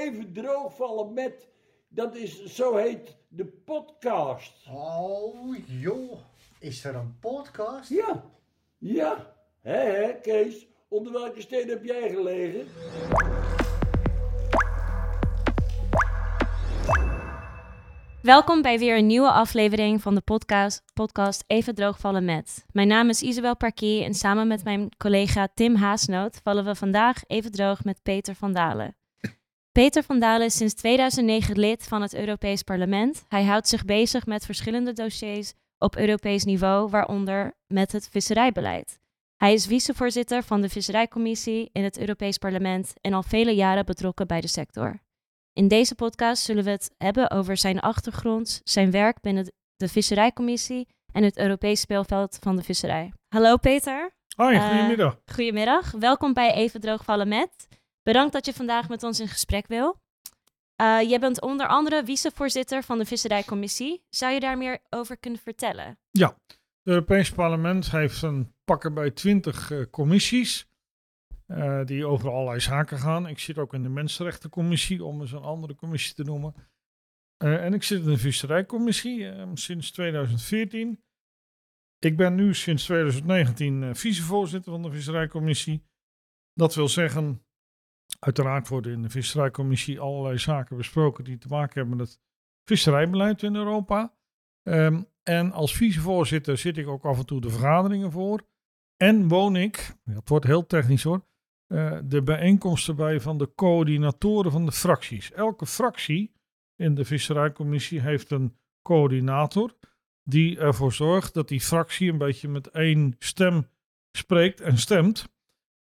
even droogvallen met. Dat is, zo heet de podcast. Oh joh, is er een podcast? Ja, ja. Hé, hé, Kees. Onder welke steen heb jij gelegen? Welkom bij weer een nieuwe aflevering van de podcast, podcast Even Droogvallen Met. Mijn naam is Isabel Parkier en samen met mijn collega Tim Haasnoot vallen we vandaag even droog met Peter van Dalen. Peter van Dalen is sinds 2009 lid van het Europees Parlement. Hij houdt zich bezig met verschillende dossiers op Europees niveau, waaronder met het visserijbeleid. Hij is vicevoorzitter van de Visserijcommissie in het Europees Parlement en al vele jaren betrokken bij de sector. In deze podcast zullen we het hebben over zijn achtergrond, zijn werk binnen de Visserijcommissie en het Europees speelveld van de visserij. Hallo Peter. Hoi, Eh, goedemiddag. Goedemiddag, welkom bij Even Droogvallen Met. Bedankt dat je vandaag met ons in gesprek wil. Eh jij bent onder andere vicevoorzitter van de Visserijcommissie. Zou je daar meer over kunnen vertellen? Het Europees Parlement heeft een pakken bij twintig eh, commissies. eh, die over allerlei zaken gaan. Ik zit ook in de Mensenrechtencommissie, om eens een andere commissie te noemen. En ik zit in de Visserijcommissie eh, sinds 2014. Ik ben nu sinds 2019 eh, vicevoorzitter van de Visserijcommissie. Dat wil zeggen, uiteraard worden in de Visserijcommissie allerlei zaken besproken die te maken hebben met het visserijbeleid in Europa. Ehm, en als vicevoorzitter zit ik ook af en toe de vergaderingen voor. En woon ik, het wordt heel technisch hoor, eh, de bijeenkomsten bij van de coördinatoren van de fracties. Elke fractie in de visserijcommissie heeft een coördinator die ervoor zorgt dat die fractie een beetje met één stem spreekt en stemt.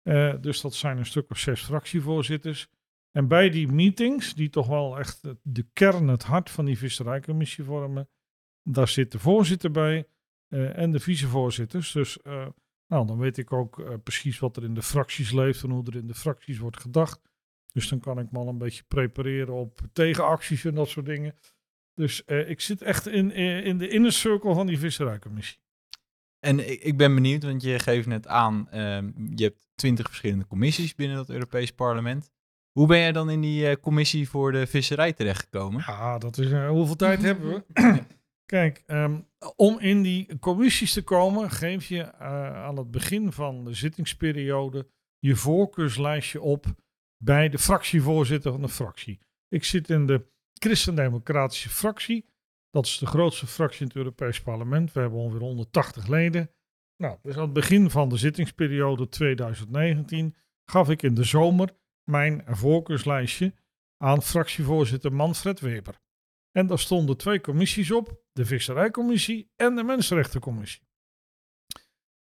Eh, dus dat zijn een stuk of zes fractievoorzitters. En bij die meetings, die toch wel echt de kern, het hart van die visserijcommissie vormen, daar zit de voorzitter bij eh, en de vicevoorzitters. Dus eh, nou, dan weet ik ook precies wat er in de fracties leeft en hoe er in de fracties wordt gedacht. Dus dan kan ik me al een beetje prepareren op tegenacties en dat soort dingen. Dus ik zit echt in, in de inner circle van die visserijcommissie. En ik, ik ben benieuwd, want je geeft net aan, ehm, je hebt twintig verschillende commissies binnen het Europees Parlement. Hoe ben jij dan in die eh, commissie voor de visserij terechtgekomen? Ja, dat is. eh, hoeveel tijd hebben we? Kijk, ehm, om in die commissies te komen, geef je eh, aan het begin van de zittingsperiode je voorkeurslijstje op bij de fractievoorzitter van de fractie. Ik zit in de Christendemocratische fractie. Dat is de grootste fractie in het Europees Parlement. We hebben ongeveer 180 leden. Nou, dus aan het begin van de zittingsperiode 2019 gaf ik in de zomer mijn voorkeurslijstje aan fractievoorzitter Manfred Weber. En daar stonden twee commissies op, de Visserijcommissie en de Mensenrechtencommissie.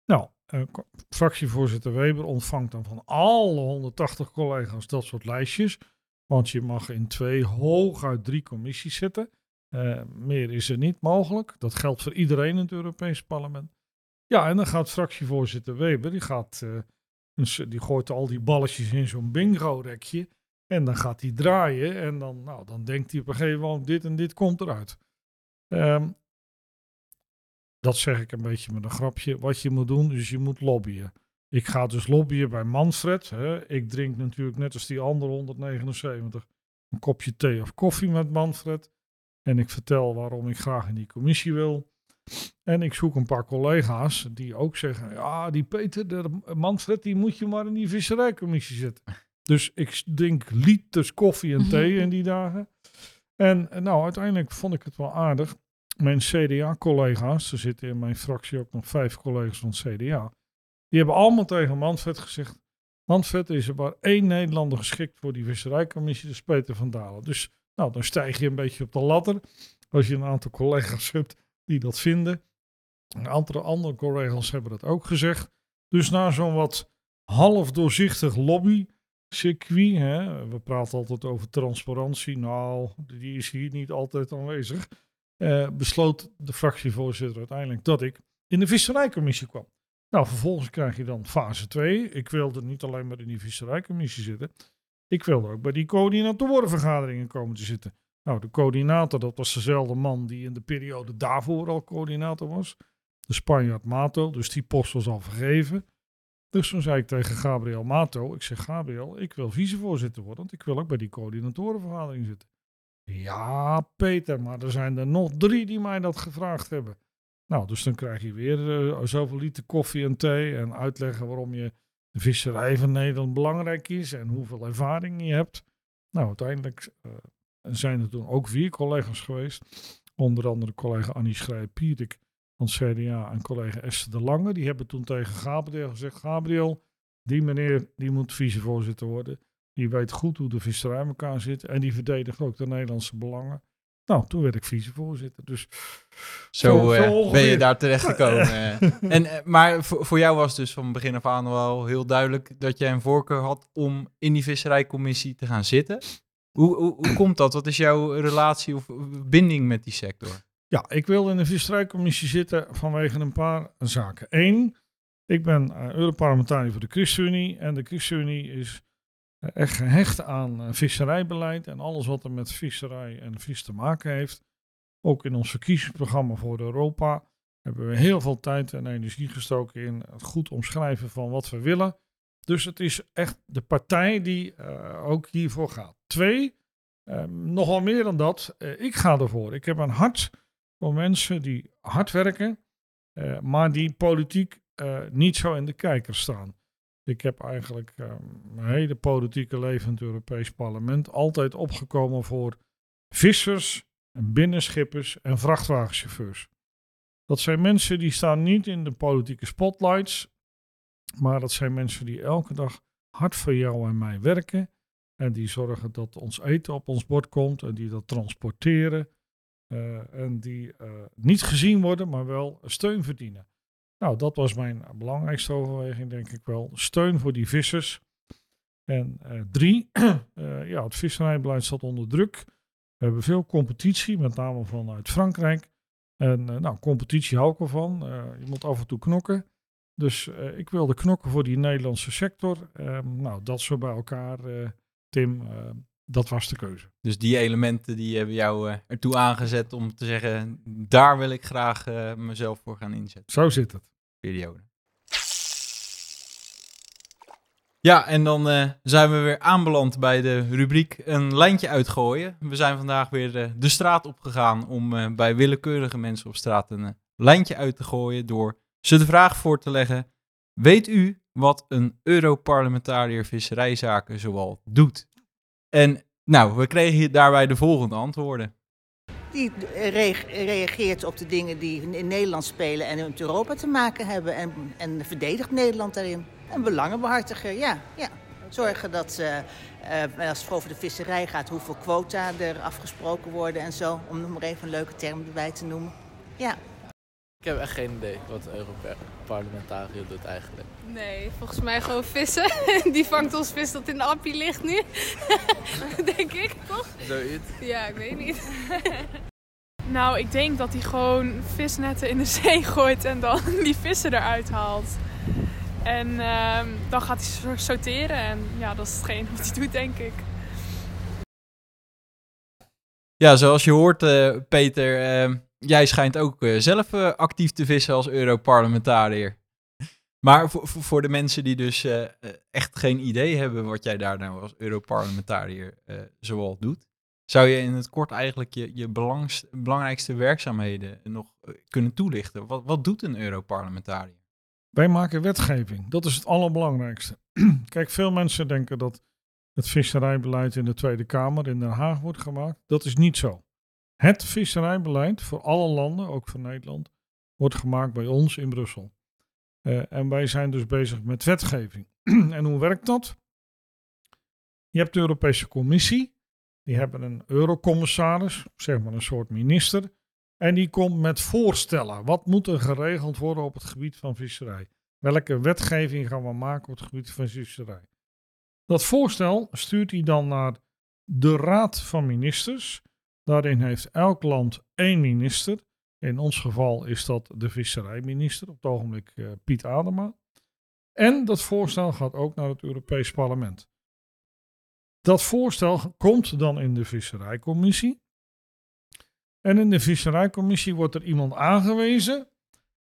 Nou, eh, fractievoorzitter Weber ontvangt dan van alle 180 collega's dat soort lijstjes. Want je mag in twee, hooguit drie commissies zitten. Eh, meer is er niet mogelijk. Dat geldt voor iedereen in het Europees Parlement. Ja, en dan gaat fractievoorzitter Weber, die, gaat, eh, die gooit al die balletjes in zo'n bingo-rekje. En dan gaat hij draaien en dan, nou, dan denkt hij op een gegeven moment dit en dit komt eruit. Ehm, dat zeg ik een beetje met een grapje. Wat je moet doen, is je moet lobbyen. Ik ga dus lobbyen bij Manfred. Hè. Ik drink natuurlijk net als die andere 179 een kopje thee of koffie met Manfred. En ik vertel waarom ik graag in die commissie wil. En ik zoek een paar collega's die ook zeggen: Ja, die Peter, de Manfred, die moet je maar in die visserijcommissie zetten. Dus ik drink liters koffie en thee in die dagen. En eh, nou, uiteindelijk vond ik het wel aardig. Mijn CDA-collega's, er zitten in mijn fractie ook nog vijf collega's van CDA. Die hebben allemaal tegen Manfred gezegd: Manfred is er maar één Nederlander geschikt voor die visserijcommissie, dat Peter van Dalen. Dus nou, dan stijg je een beetje op de ladder. Als je een aantal collega's hebt die dat vinden. Een aantal andere collega's hebben dat ook gezegd. Dus na zo'n wat half doorzichtig lobby circuit. Hè? We praten altijd over transparantie. Nou, die is hier niet altijd aanwezig. Eh, besloot de fractievoorzitter uiteindelijk dat ik in de visserijcommissie kwam. Nou, vervolgens krijg je dan fase 2. Ik wilde niet alleen maar in die visserijcommissie zitten. Ik wilde ook bij die coördinatorenvergaderingen komen te zitten. Nou, de coördinator, dat was dezelfde man die in de periode daarvoor al coördinator was. De Spanjaard Mato, dus die post was al vergeven. Dus toen zei ik tegen Gabriel Mato, ik zeg Gabriel, ik wil vicevoorzitter worden, want ik wil ook bij die coördinatorenvergadering zitten. Ja, Peter, maar er zijn er nog drie die mij dat gevraagd hebben. Nou, dus dan krijg je weer eh, zoveel liter koffie en thee en uitleggen waarom je de visserij van Nederland belangrijk is en hoeveel ervaring je hebt. Nou, uiteindelijk eh, zijn er toen ook vier collega's geweest. Onder andere collega Annie Schrij-Pierik van het CDA en collega Esther de Lange. Die hebben toen tegen Gabriel gezegd, Gabriel, die meneer die moet vicevoorzitter worden. Die weet goed hoe de visserij in elkaar zit en die verdedigt ook de Nederlandse belangen. Nou, toen werd ik vicevoorzitter. Dus Zo, Zo- eh, zo ben je daar terechtgekomen. eh. en, eh, maar voor, voor jou was dus van begin af aan wel heel duidelijk dat jij een voorkeur had om in die visserijcommissie te gaan zitten. Hoe, hoe, hoe komt dat? Wat is jouw relatie of binding met die sector? Ja, ik wil in de visserijcommissie zitten vanwege een paar zaken. Eén, ik ben Europarlementariër voor de ChristenUnie. En de ChristenUnie is echt gehecht aan eh, visserijbeleid en alles wat er met visserij en vis te maken heeft. Ook in ons verkiezingsprogramma voor Europa hebben we heel veel tijd en energie gestoken in het goed omschrijven van wat we willen. Dus het is echt de partij die eh, ook hiervoor gaat. Twee, eh, nogal meer dan dat, eh, ik ga ervoor. Ik heb een hart voor mensen die hard werken, eh, maar die politiek eh, niet zo in de kijker staan. Ik heb eigenlijk eh, mijn hele politieke leven in het Europees Parlement altijd opgekomen voor vissers, en binnenschippers en vrachtwagenchauffeurs. Dat zijn mensen die staan niet in de politieke spotlights, maar dat zijn mensen die elke dag hard voor jou en mij werken. En die zorgen dat ons eten op ons bord komt en die dat transporteren. eh, en die eh, niet gezien worden, maar wel steun verdienen. Nou, dat was mijn belangrijkste overweging, denk ik wel. Steun voor die vissers. En eh, drie, eh, ja, het visserijbeleid staat onder druk. We hebben veel competitie, met name vanuit Frankrijk. En eh, nou, competitie hou ik ervan. Je moet af en toe knokken. Dus ik wilde knokken voor die Nederlandse sector. Ehm, nou, dat zo bij elkaar, Tim, eh, dat was de keuze. Dus die elementen die hebben jou eh, ertoe aangezet om te zeggen, daar wil ik graag eh, mezelf voor gaan inzetten. Zo zit het. Periode. Ja, en dan eh, zijn we weer aanbeland bij de rubriek een lijntje uitgooien. We zijn vandaag weer de straat opgegaan om bij willekeurige mensen op straat een lijntje uit te gooien door ze de vraag voor te leggen. Weet u wat een Europarlementariër visserijzaken zoal doet? En nou, we kregen daarbij de volgende antwoorden. Die re- reageert op de dingen die in Nederland spelen en met Europa te maken hebben. En, en verdedigt Nederland daarin. Een belangenbehartiger, ja. ja. Zorgen dat, eh, eh, als het over de visserij gaat, hoeveel quota er afgesproken worden en zo. Om nog maar even een leuke term erbij te noemen. Ja. Ik heb echt geen idee wat een Europarlementariër doet eigenlijk. Nee, volgens mij gewoon vissen. Die vangt ons vis dat in de appie ligt nu. denk ik, toch? Zoiets. Ja, ik weet niet. Nou, ik denk dat hij gewoon visnetten in de zee gooit en dan die vissen eruit haalt. En ehm, dan gaat hij so- sorteren en ja, dat is hetgeen wat hij doet, denk ik. Ja, zoals je hoort, eh, Peter, eh, jij schijnt ook eh, zelf eh, actief te vissen als Europarlementariër. Maar voor, voor de mensen die dus eh, echt geen idee hebben wat jij daar nou als Europarlementariër zoal doet, zou je in het kort eigenlijk je, je belangrijkste werkzaamheden nog kunnen toelichten? Wat, wat doet een Europarlementariër? Wij maken wetgeving. Dat is het allerbelangrijkste. Kijk, veel mensen denken dat het visserijbeleid in de Tweede Kamer in Den Haag wordt gemaakt. Dat is niet zo. Het visserijbeleid voor alle landen, ook voor Nederland, wordt gemaakt bij ons in Brussel. Eh, en wij zijn dus bezig met wetgeving. en hoe werkt dat? Je hebt de Europese Commissie. Die hebben een eurocommissaris, zeg maar een soort minister. En die komt met voorstellen. Wat moet er geregeld worden op het gebied van visserij? Welke wetgeving gaan we maken op het gebied van visserij? Dat voorstel stuurt hij dan naar de Raad van Ministers. Daarin heeft elk land één minister. In ons geval is dat de visserijminister, op het ogenblik eh, Piet Adema. En dat voorstel gaat ook naar het Europees Parlement. Dat voorstel komt dan in de Visserijcommissie. En in de Visserijcommissie wordt er iemand aangewezen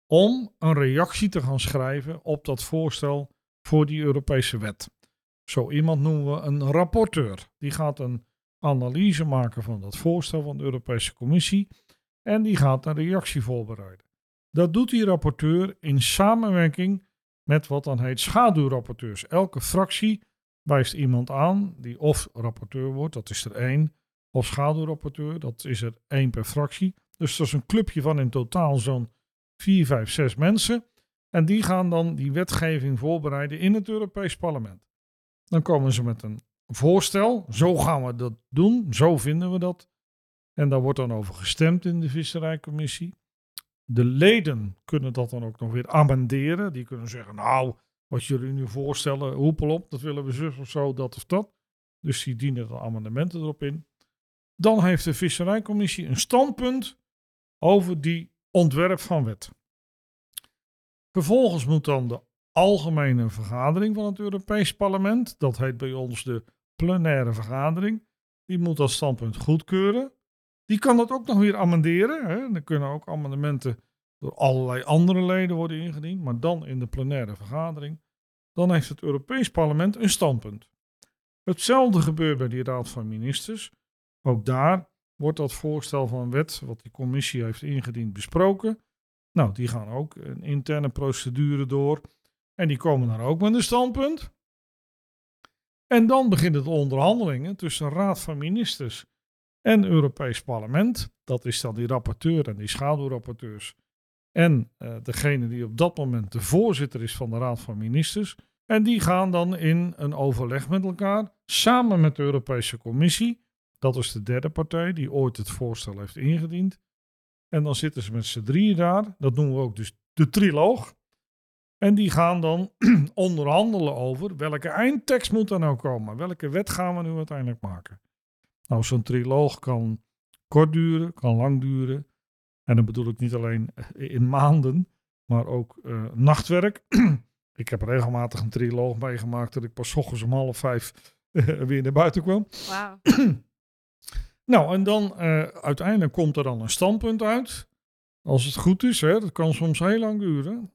om een reactie te gaan schrijven op dat voorstel voor die Europese wet. Zo iemand noemen we een rapporteur. Die gaat een analyse maken van dat voorstel van de Europese Commissie en die gaat een reactie voorbereiden. Dat doet die rapporteur in samenwerking met wat dan heet schaduwrapporteurs. Elke fractie wijst iemand aan die of rapporteur wordt, dat is er één, of schaduwrapporteur, dat is er één per fractie. Dus dat is een clubje van in totaal zo'n 4, 5, 6 mensen. En die gaan dan die wetgeving voorbereiden in het Europees Parlement. Dan komen ze met een voorstel. Zo gaan we dat doen. Zo vinden we dat. En daar wordt dan over gestemd in de Visserijcommissie. De leden kunnen dat dan ook nog weer amenderen. Die kunnen zeggen, nou, wat jullie nu voorstellen, hoepel op, dat willen we zus of zo, dat of dat. Dus die dienen dan amendementen erop in. Dan heeft de Visserijcommissie een standpunt over die ontwerp van wet. Vervolgens moet dan de algemene vergadering van het Europees Parlement, dat heet bij ons de plenaire vergadering, die moet dat standpunt goedkeuren. Die kan dat ook nog weer amenderen. Hè. Er kunnen ook amendementen door allerlei andere leden worden ingediend, maar dan in de plenaire vergadering. Dan heeft het Europees Parlement een standpunt. Hetzelfde gebeurt bij die Raad van Ministers. Ook daar wordt dat voorstel van wet, wat die commissie heeft ingediend, besproken. Nou, die gaan ook een interne procedure door. En die komen dan ook met een standpunt. En dan beginnen de onderhandelingen tussen Raad van Ministers en Europees Parlement. Dat is dan die rapporteur en die schaduwrapporteurs. En uh, degene die op dat moment de voorzitter is van de Raad van Ministers. En die gaan dan in een overleg met elkaar, samen met de Europese Commissie. Dat is de derde partij die ooit het voorstel heeft ingediend. En dan zitten ze met z'n drieën daar. Dat noemen we ook dus de triloog. En die gaan dan onderhandelen over welke eindtekst moet er nou komen. Welke wet gaan we nu uiteindelijk maken. Nou, zo'n triloog kan kort duren, kan lang duren. En dan bedoel ik niet alleen in maanden, maar ook uh, nachtwerk. ik heb regelmatig een triloog meegemaakt dat ik pas ochtends om half vijf uh, weer naar buiten kwam. Wauw. nou, en dan uh, uiteindelijk komt er dan een standpunt uit. Als het goed is, hè, dat kan soms heel lang duren.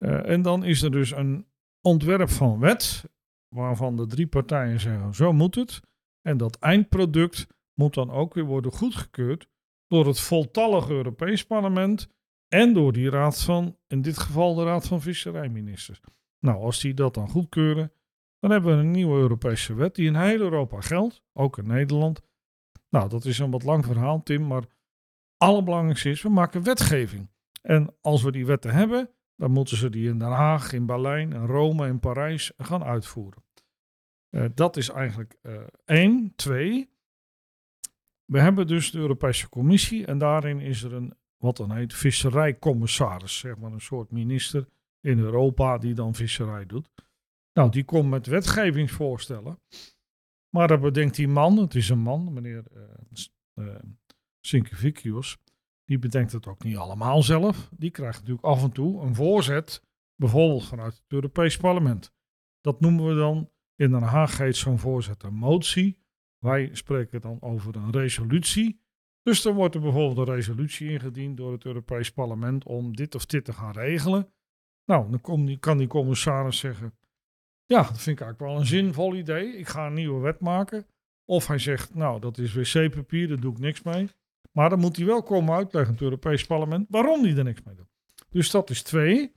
En dan is er dus een ontwerp van wet, waarvan de drie partijen zeggen: zo moet het. En dat eindproduct moet dan ook weer worden goedgekeurd door het voltallige Europees Parlement en door die raad van, in dit geval de Raad van Visserijministers. Nou, als die dat dan goedkeuren, dan hebben we een nieuwe Europese wet die in heel Europa geldt, ook in Nederland. Nou, dat is een wat lang verhaal, Tim, maar allerbelangrijkste is, we maken wetgeving. En als we die wetten hebben, dan moeten ze die in Den Haag, in Berlijn, in Rome, in Parijs gaan uitvoeren. Uh, dat is eigenlijk uh, één. Twee, we hebben dus de Europese Commissie en daarin is er een, wat dan heet, visserijcommissaris, zeg maar een soort minister in Europa die dan visserij doet. Nou, die komt met wetgevingsvoorstellen. Maar dan bedenkt die man, het is een man, meneer uh, uh, die bedenkt het ook niet allemaal zelf. Die krijgt natuurlijk af en toe een voorzet, bijvoorbeeld vanuit het Europees Parlement. Dat noemen we dan, in Den Haag heet zo'n voorzet een motie. Wij spreken dan over een resolutie. Dus dan wordt er bijvoorbeeld een resolutie ingediend door het Europees Parlement om dit of dit te gaan regelen. Nou, dan kan die commissaris zeggen: Ja, dat vind ik eigenlijk wel een zinvol idee. Ik ga een nieuwe wet maken. Of hij zegt: Nou, dat is wc-papier, daar doe ik niks mee. Maar dan moet hij wel komen uitleggen, het Europees Parlement, waarom hij er niks mee doet. Dus dat is twee.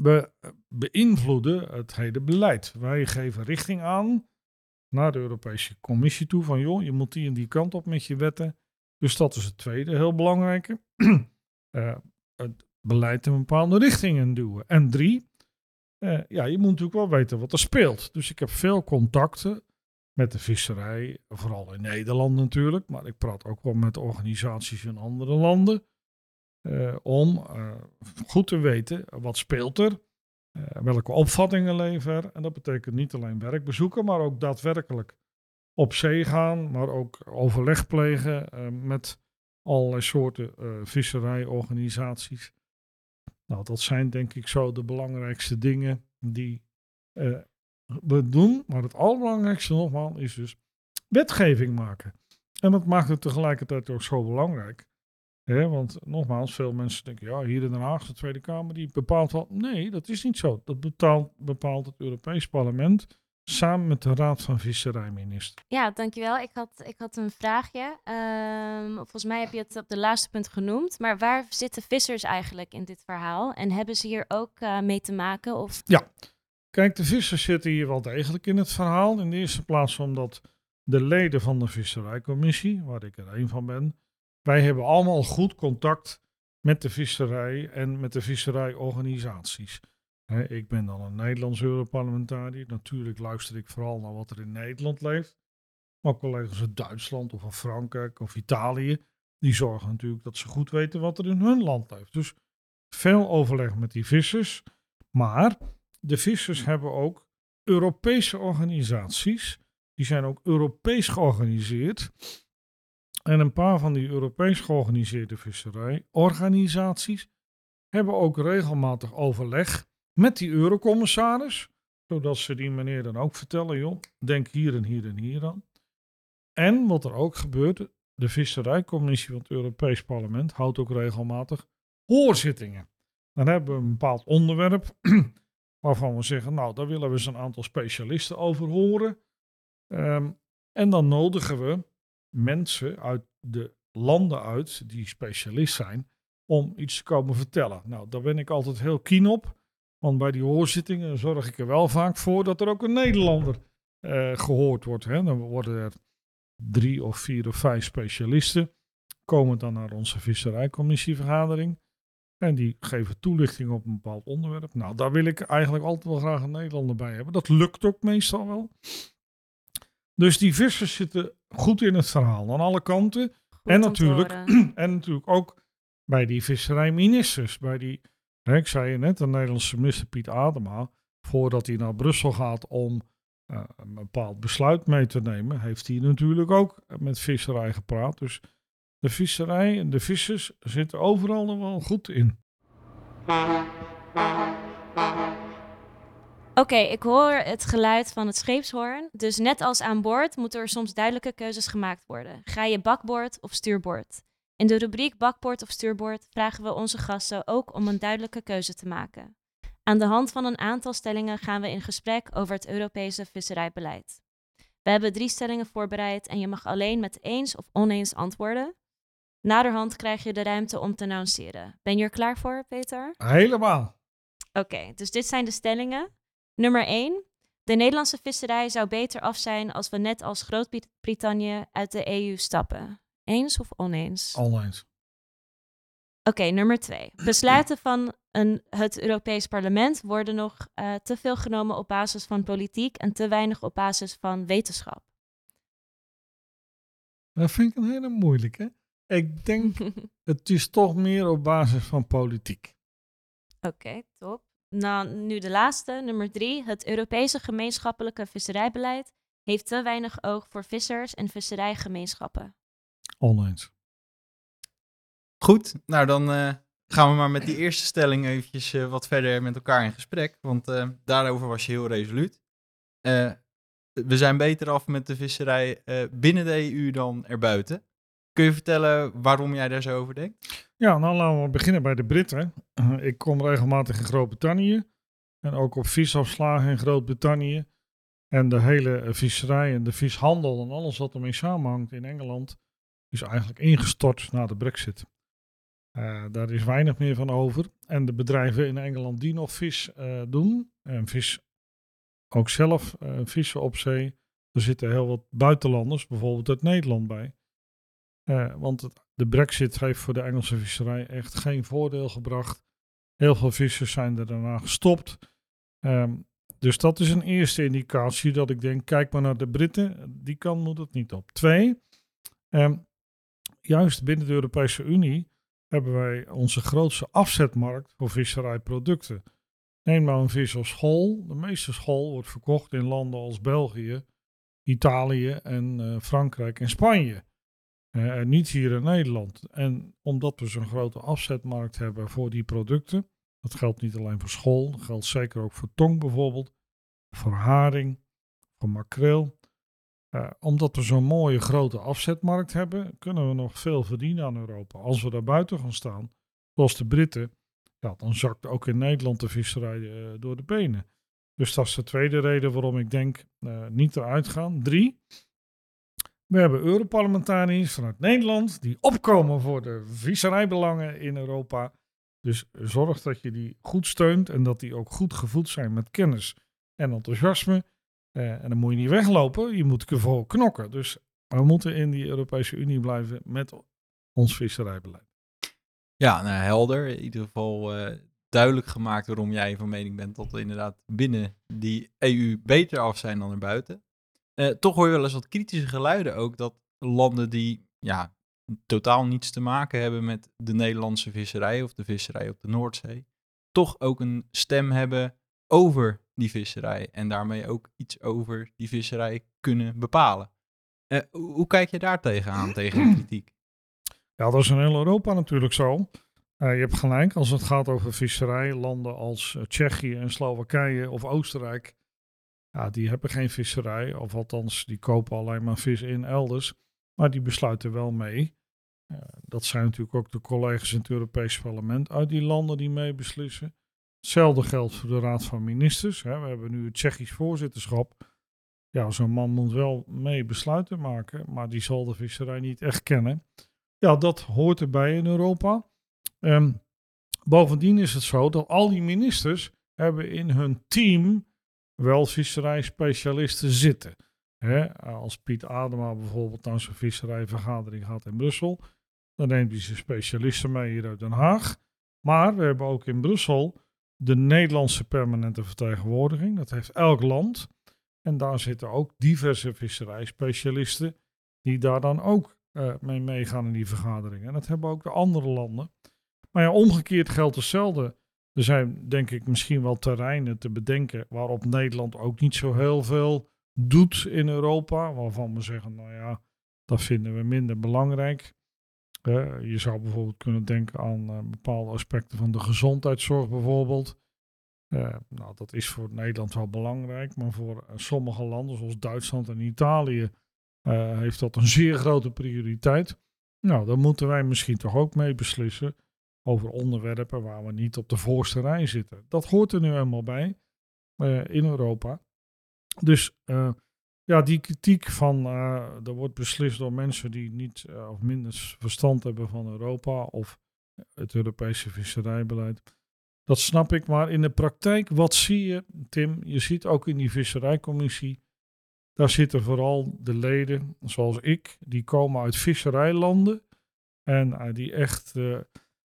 We beïnvloeden het hele beleid. Wij geven richting aan naar de Europese Commissie toe van joh, je moet die en die kant op met je wetten. Dus dat is het tweede heel belangrijke. uh, het beleid in bepaalde richting duwen. En drie, uh, ja, je moet natuurlijk wel weten wat er speelt. Dus ik heb veel contacten met de visserij, vooral in Nederland natuurlijk, maar ik praat ook wel met organisaties in andere landen. Uh, om goed te weten wat speelt er uh, welke opvattingen leven En dat betekent niet alleen werkbezoeken, maar ook daadwerkelijk op zee gaan, maar ook overleg plegen met allerlei soorten visserijorganisaties. Nou, dat zijn denk ik zo de belangrijkste dingen die doen. Maar het allerbelangrijkste nogmaals is dus wetgeving maken. En dat maakt het tegelijkertijd ook zo belangrijk. Hè, want nogmaals, veel mensen denken, ja, hier in Den Haag, de Tweede Kamer, die bepaalt wel. Nee, dat is niet zo. Dat bepaalt, bepaalt het Europees Parlement samen met de Raad van Visserijministers. Ja, dankjewel. Ik had, ik had een vraagje. Ehm, volgens mij heb je het op de laatste punt genoemd. Maar waar zitten vissers eigenlijk in dit verhaal? En hebben ze hier ook eh, mee te maken? Of... Ja, kijk, de vissers zitten hier wel degelijk in het verhaal. In de eerste plaats omdat de leden van de Visserijcommissie, waar ik er een van ben, wij hebben allemaal goed contact met de visserij en met de visserijorganisaties. Ik ben dan een Nederlands Europarlementariër. Natuurlijk luister ik vooral naar wat er in Nederland leeft. Maar collega's uit Duitsland of Frankrijk of Italië, die zorgen natuurlijk dat ze goed weten wat er in hun land leeft. Dus veel overleg met die vissers. Maar de vissers hebben ook Europese organisaties. Die zijn ook Europees georganiseerd. En een paar van die Europees georganiseerde visserijorganisaties hebben ook regelmatig overleg met die eurocommissaris. Zodat ze die meneer dan ook vertellen, joh, denk hier en hier en hier aan. En wat er ook gebeurt, de Visserijcommissie van het Europees Parlement houdt ook regelmatig hoorzittingen. Dan hebben we een bepaald onderwerp waarvan we zeggen, nou, daar willen we eens een aantal specialisten over horen. Ehm, en dan nodigen we mensen uit de landen uit die specialist zijn om iets te komen vertellen. Nou, daar ben ik altijd heel keen op. Want bij die hoorzittingen zorg ik er wel vaak voor dat er ook een Nederlander eh, gehoord wordt. Hè. Dan worden er drie of vier of vijf specialisten. Komen dan naar onze visserijcommissievergadering. En die geven toelichting op een bepaald onderwerp. Nou, daar wil ik eigenlijk altijd wel graag een Nederlander bij hebben. Dat lukt ook meestal wel. Dus die vissers zitten goed in het verhaal aan alle kanten. Goed En natuurlijk, en natuurlijk ook bij die visserijministers. Bij die, hè, ik zei je net, de Nederlandse minister Piet Adema. Voordat hij naar Brussel gaat om eh, een bepaald besluit mee te nemen, heeft hij natuurlijk ook met visserij gepraat. Dus de visserij en de vissers zitten overal nog wel goed in. Oké, ik hoor het geluid van het scheepshoorn. Dus net als aan boord moeten er soms duidelijke keuzes gemaakt worden. Ga je bakboord of stuurboord? In de rubriek bakboord of stuurboord vragen we onze gasten ook om een duidelijke keuze te maken. Aan de hand van een aantal stellingen gaan we in gesprek over het Europese visserijbeleid. We hebben drie stellingen voorbereid en je mag alleen met eens of oneens antwoorden. Naderhand krijg je de ruimte om te nuanceren. Ben je er klaar voor, Peter? Helemaal. Oké, dus dit zijn de stellingen. Nummer 1. De Nederlandse visserij zou beter af zijn als we net als Groot-Brittannië uit de EU stappen. Eens of oneens? Oneens. Oké, nummer 2. Besluiten van een, het Europees Parlement worden nog eh, te veel genomen op basis van politiek en te weinig op basis van wetenschap. Dat vind ik een hele moeilijke. Ik denk, het is toch meer op basis van politiek. Oké, top. Nou, nu de laatste, nummer drie. Het Europese gemeenschappelijke visserijbeleid heeft te weinig oog voor vissers en visserijgemeenschappen. Oneens. Goed, nou dan eh, gaan we maar met die eerste stelling eventjes eh, wat verder met elkaar in gesprek. Want eh, daarover was je heel resoluut. Eh, we zijn beter af met de visserij eh, binnen de EU dan erbuiten. Kun je vertellen waarom jij daar zo over denkt? Ja, nou laten we beginnen bij de Britten. Eh, ik kom regelmatig in Groot-Brittannië. En ook op visafslagen in Groot-Brittannië. En de hele eh, visserij en de vishandel en alles wat ermee samenhangt in Engeland is eigenlijk ingestort na de brexit. Eh, daar is weinig meer van over. En de bedrijven in Engeland die nog vis doen, en vis ook zelf eh, vissen op zee, er zitten heel wat buitenlanders, bijvoorbeeld uit Nederland bij. Eh, want de brexit heeft voor de Engelse visserij echt geen voordeel gebracht. Heel veel vissers zijn er daarna gestopt. Ehm, dus dat is een eerste indicatie dat ik denk, kijk maar naar de Britten, die kant moet het niet op. Twee, ehm, juist binnen de Europese Unie hebben wij onze grootste afzetmarkt voor visserijproducten. Neem nou een vis als school. De meeste school wordt verkocht in landen als België, Italië en eh, Frankrijk en Spanje. En niet hier in Nederland. En omdat we zo'n grote afzetmarkt hebben voor die producten, dat geldt niet alleen voor school, dat geldt zeker ook voor tong bijvoorbeeld, voor haring, voor makreel. Eh, omdat we zo'n mooie grote afzetmarkt hebben, kunnen we nog veel verdienen aan Europa. Als we daar buiten gaan staan, zoals de Britten, ja, dan zakt ook in Nederland de visserij eh, door de benen. Dus dat is de tweede reden waarom ik denk niet eruit gaan. Drie, we hebben Europarlementariërs vanuit Nederland die opkomen voor de visserijbelangen in Europa. Dus zorg dat je die goed steunt en dat die ook goed gevoed zijn met kennis en enthousiasme. Eh, en dan moet je niet weglopen, je moet ervoor knokken. Dus we moeten in die Europese Unie blijven met ons visserijbeleid. Ja, nou, helder. In ieder geval eh, duidelijk gemaakt waarom jij van mening bent dat we inderdaad binnen die EU beter af zijn dan erbuiten. Eh, toch hoor je wel eens wat kritische geluiden ook dat landen die ja, totaal niets te maken hebben met de Nederlandse visserij of de visserij op de Noordzee, toch ook een stem hebben over die visserij en daarmee ook iets over die visserij kunnen bepalen. Eh, hoe kijk je daar tegenaan, tegen die kritiek? Ja, dat is in heel Europa natuurlijk zo. Eh, je hebt gelijk, als het gaat over visserij, landen als Tsjechië en Slowakije of Oostenrijk, ja, die hebben geen visserij, of althans, die kopen alleen maar vis in elders, maar die besluiten wel mee. Dat zijn natuurlijk ook de collega's in het Europees Parlement uit die landen die mee beslissen. Hetzelfde geldt voor de Raad van Ministers. Hè. We hebben nu het Tsjechisch voorzitterschap. Ja, zo'n man moet wel mee besluiten maken, maar die zal de visserij niet echt kennen. Ja, dat hoort erbij in Europa. Ehm, bovendien is het zo dat al die ministers hebben in hun team wel visserijspecialisten zitten. Als Piet Adema bijvoorbeeld naar zijn visserijvergadering gaat in Brussel, dan neemt hij zijn specialisten mee hier uit Den Haag. Maar we hebben ook in Brussel de Nederlandse permanente vertegenwoordiging. Dat heeft elk land. En daar zitten ook diverse visserijspecialisten die daar dan ook eh, mee meegaan in die vergaderingen. En dat hebben ook de andere landen. Maar ja, omgekeerd geldt hetzelfde. Er zijn denk ik misschien wel terreinen te bedenken waarop Nederland ook niet zo heel veel doet in Europa. Waarvan we zeggen, nou ja, dat vinden we minder belangrijk. Eh, je zou bijvoorbeeld kunnen denken aan eh, bepaalde aspecten van de gezondheidszorg bijvoorbeeld. Eh, nou, dat is voor Nederland wel belangrijk, maar voor sommige landen zoals Duitsland en Italië heeft dat een zeer grote prioriteit. Nou, dan moeten wij misschien toch ook mee beslissen over onderwerpen waar we niet op de voorste rij zitten. Dat hoort er nu eenmaal bij eh, in Europa. Dus eh, ja, die kritiek van eh, er wordt beslist door mensen die niet of minder verstand hebben van Europa of het Europese visserijbeleid. Dat snap ik, maar in de praktijk, wat zie je, Tim? Je ziet ook in die visserijcommissie, daar zitten vooral de leden, zoals ik, die komen uit visserijlanden en die echt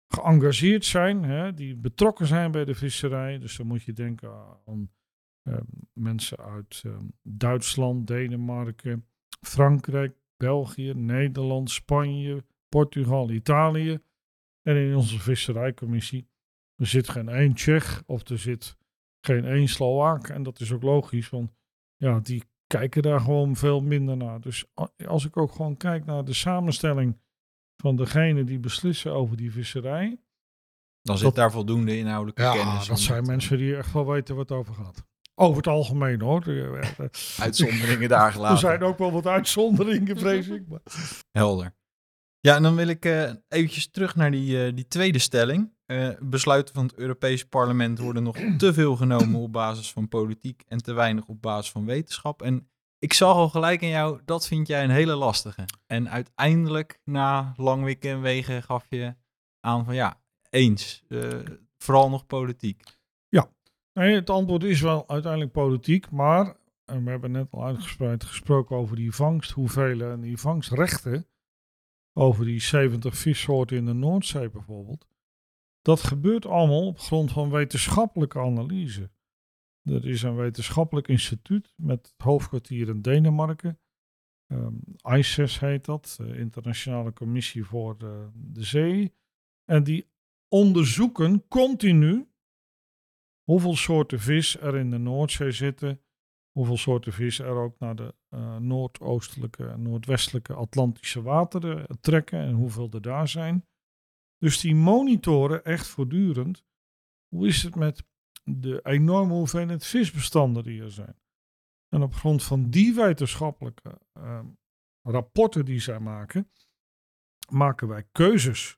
geëngageerd zijn, hè, die betrokken zijn bij de visserij. Dus dan moet je denken aan eh, mensen uit eh, Duitsland, Denemarken, Frankrijk, België, Nederland, Spanje, Portugal, Italië. En in onze visserijcommissie er zit geen één Tsjech of er zit geen één Slovaak. En dat is ook logisch, want ja, die kijken daar gewoon veel minder naar. Dus als ik ook gewoon kijk naar de samenstelling van degenen die beslissen over die visserij. Dan zit Dat- daar voldoende inhoudelijke Ja, kennis. om dat zijn het, eh, mensen die echt wel weten wat het over gaat. Over het algemeen hoor. Er eh, Uitzonderingen daar gelaten. er zijn ook wel wat uitzonderingen, vrees ik. Maar... Helder. Ja, en dan wil ik eh eventjes terug naar die, eh, die tweede stelling. Eh, besluiten van het Europees Parlement worden nog te veel genomen op basis van politiek en te weinig op basis van wetenschap. En ik zag al gelijk in jou, dat vind jij een hele lastige. En uiteindelijk, na lang wikken en wegen, gaf je aan van ja, eens. eh, vooral nog politiek. Nee, het antwoord is wel uiteindelijk politiek, maar en we hebben net al uitgespreid gesproken over die vangsthoeveelheden en die vangstrechten. Over die 70 vissoorten in de Noordzee bijvoorbeeld. Dat gebeurt allemaal op grond van wetenschappelijke analyse. Er is een wetenschappelijk instituut met hoofdkwartier in Denemarken. Ehm ICES heet dat, de Internationale Commissie voor de, de Zee. En die onderzoeken continu hoeveel soorten vis er in de Noordzee zitten, hoeveel soorten vis er ook naar de eh, noordoostelijke en noordwestelijke Atlantische wateren trekken en hoeveel er daar zijn. Dus die monitoren echt voortdurend. Hoe is het met de enorme hoeveelheid visbestanden die er zijn? En op grond van die wetenschappelijke ehm, rapporten die zij maken, maken wij keuzes.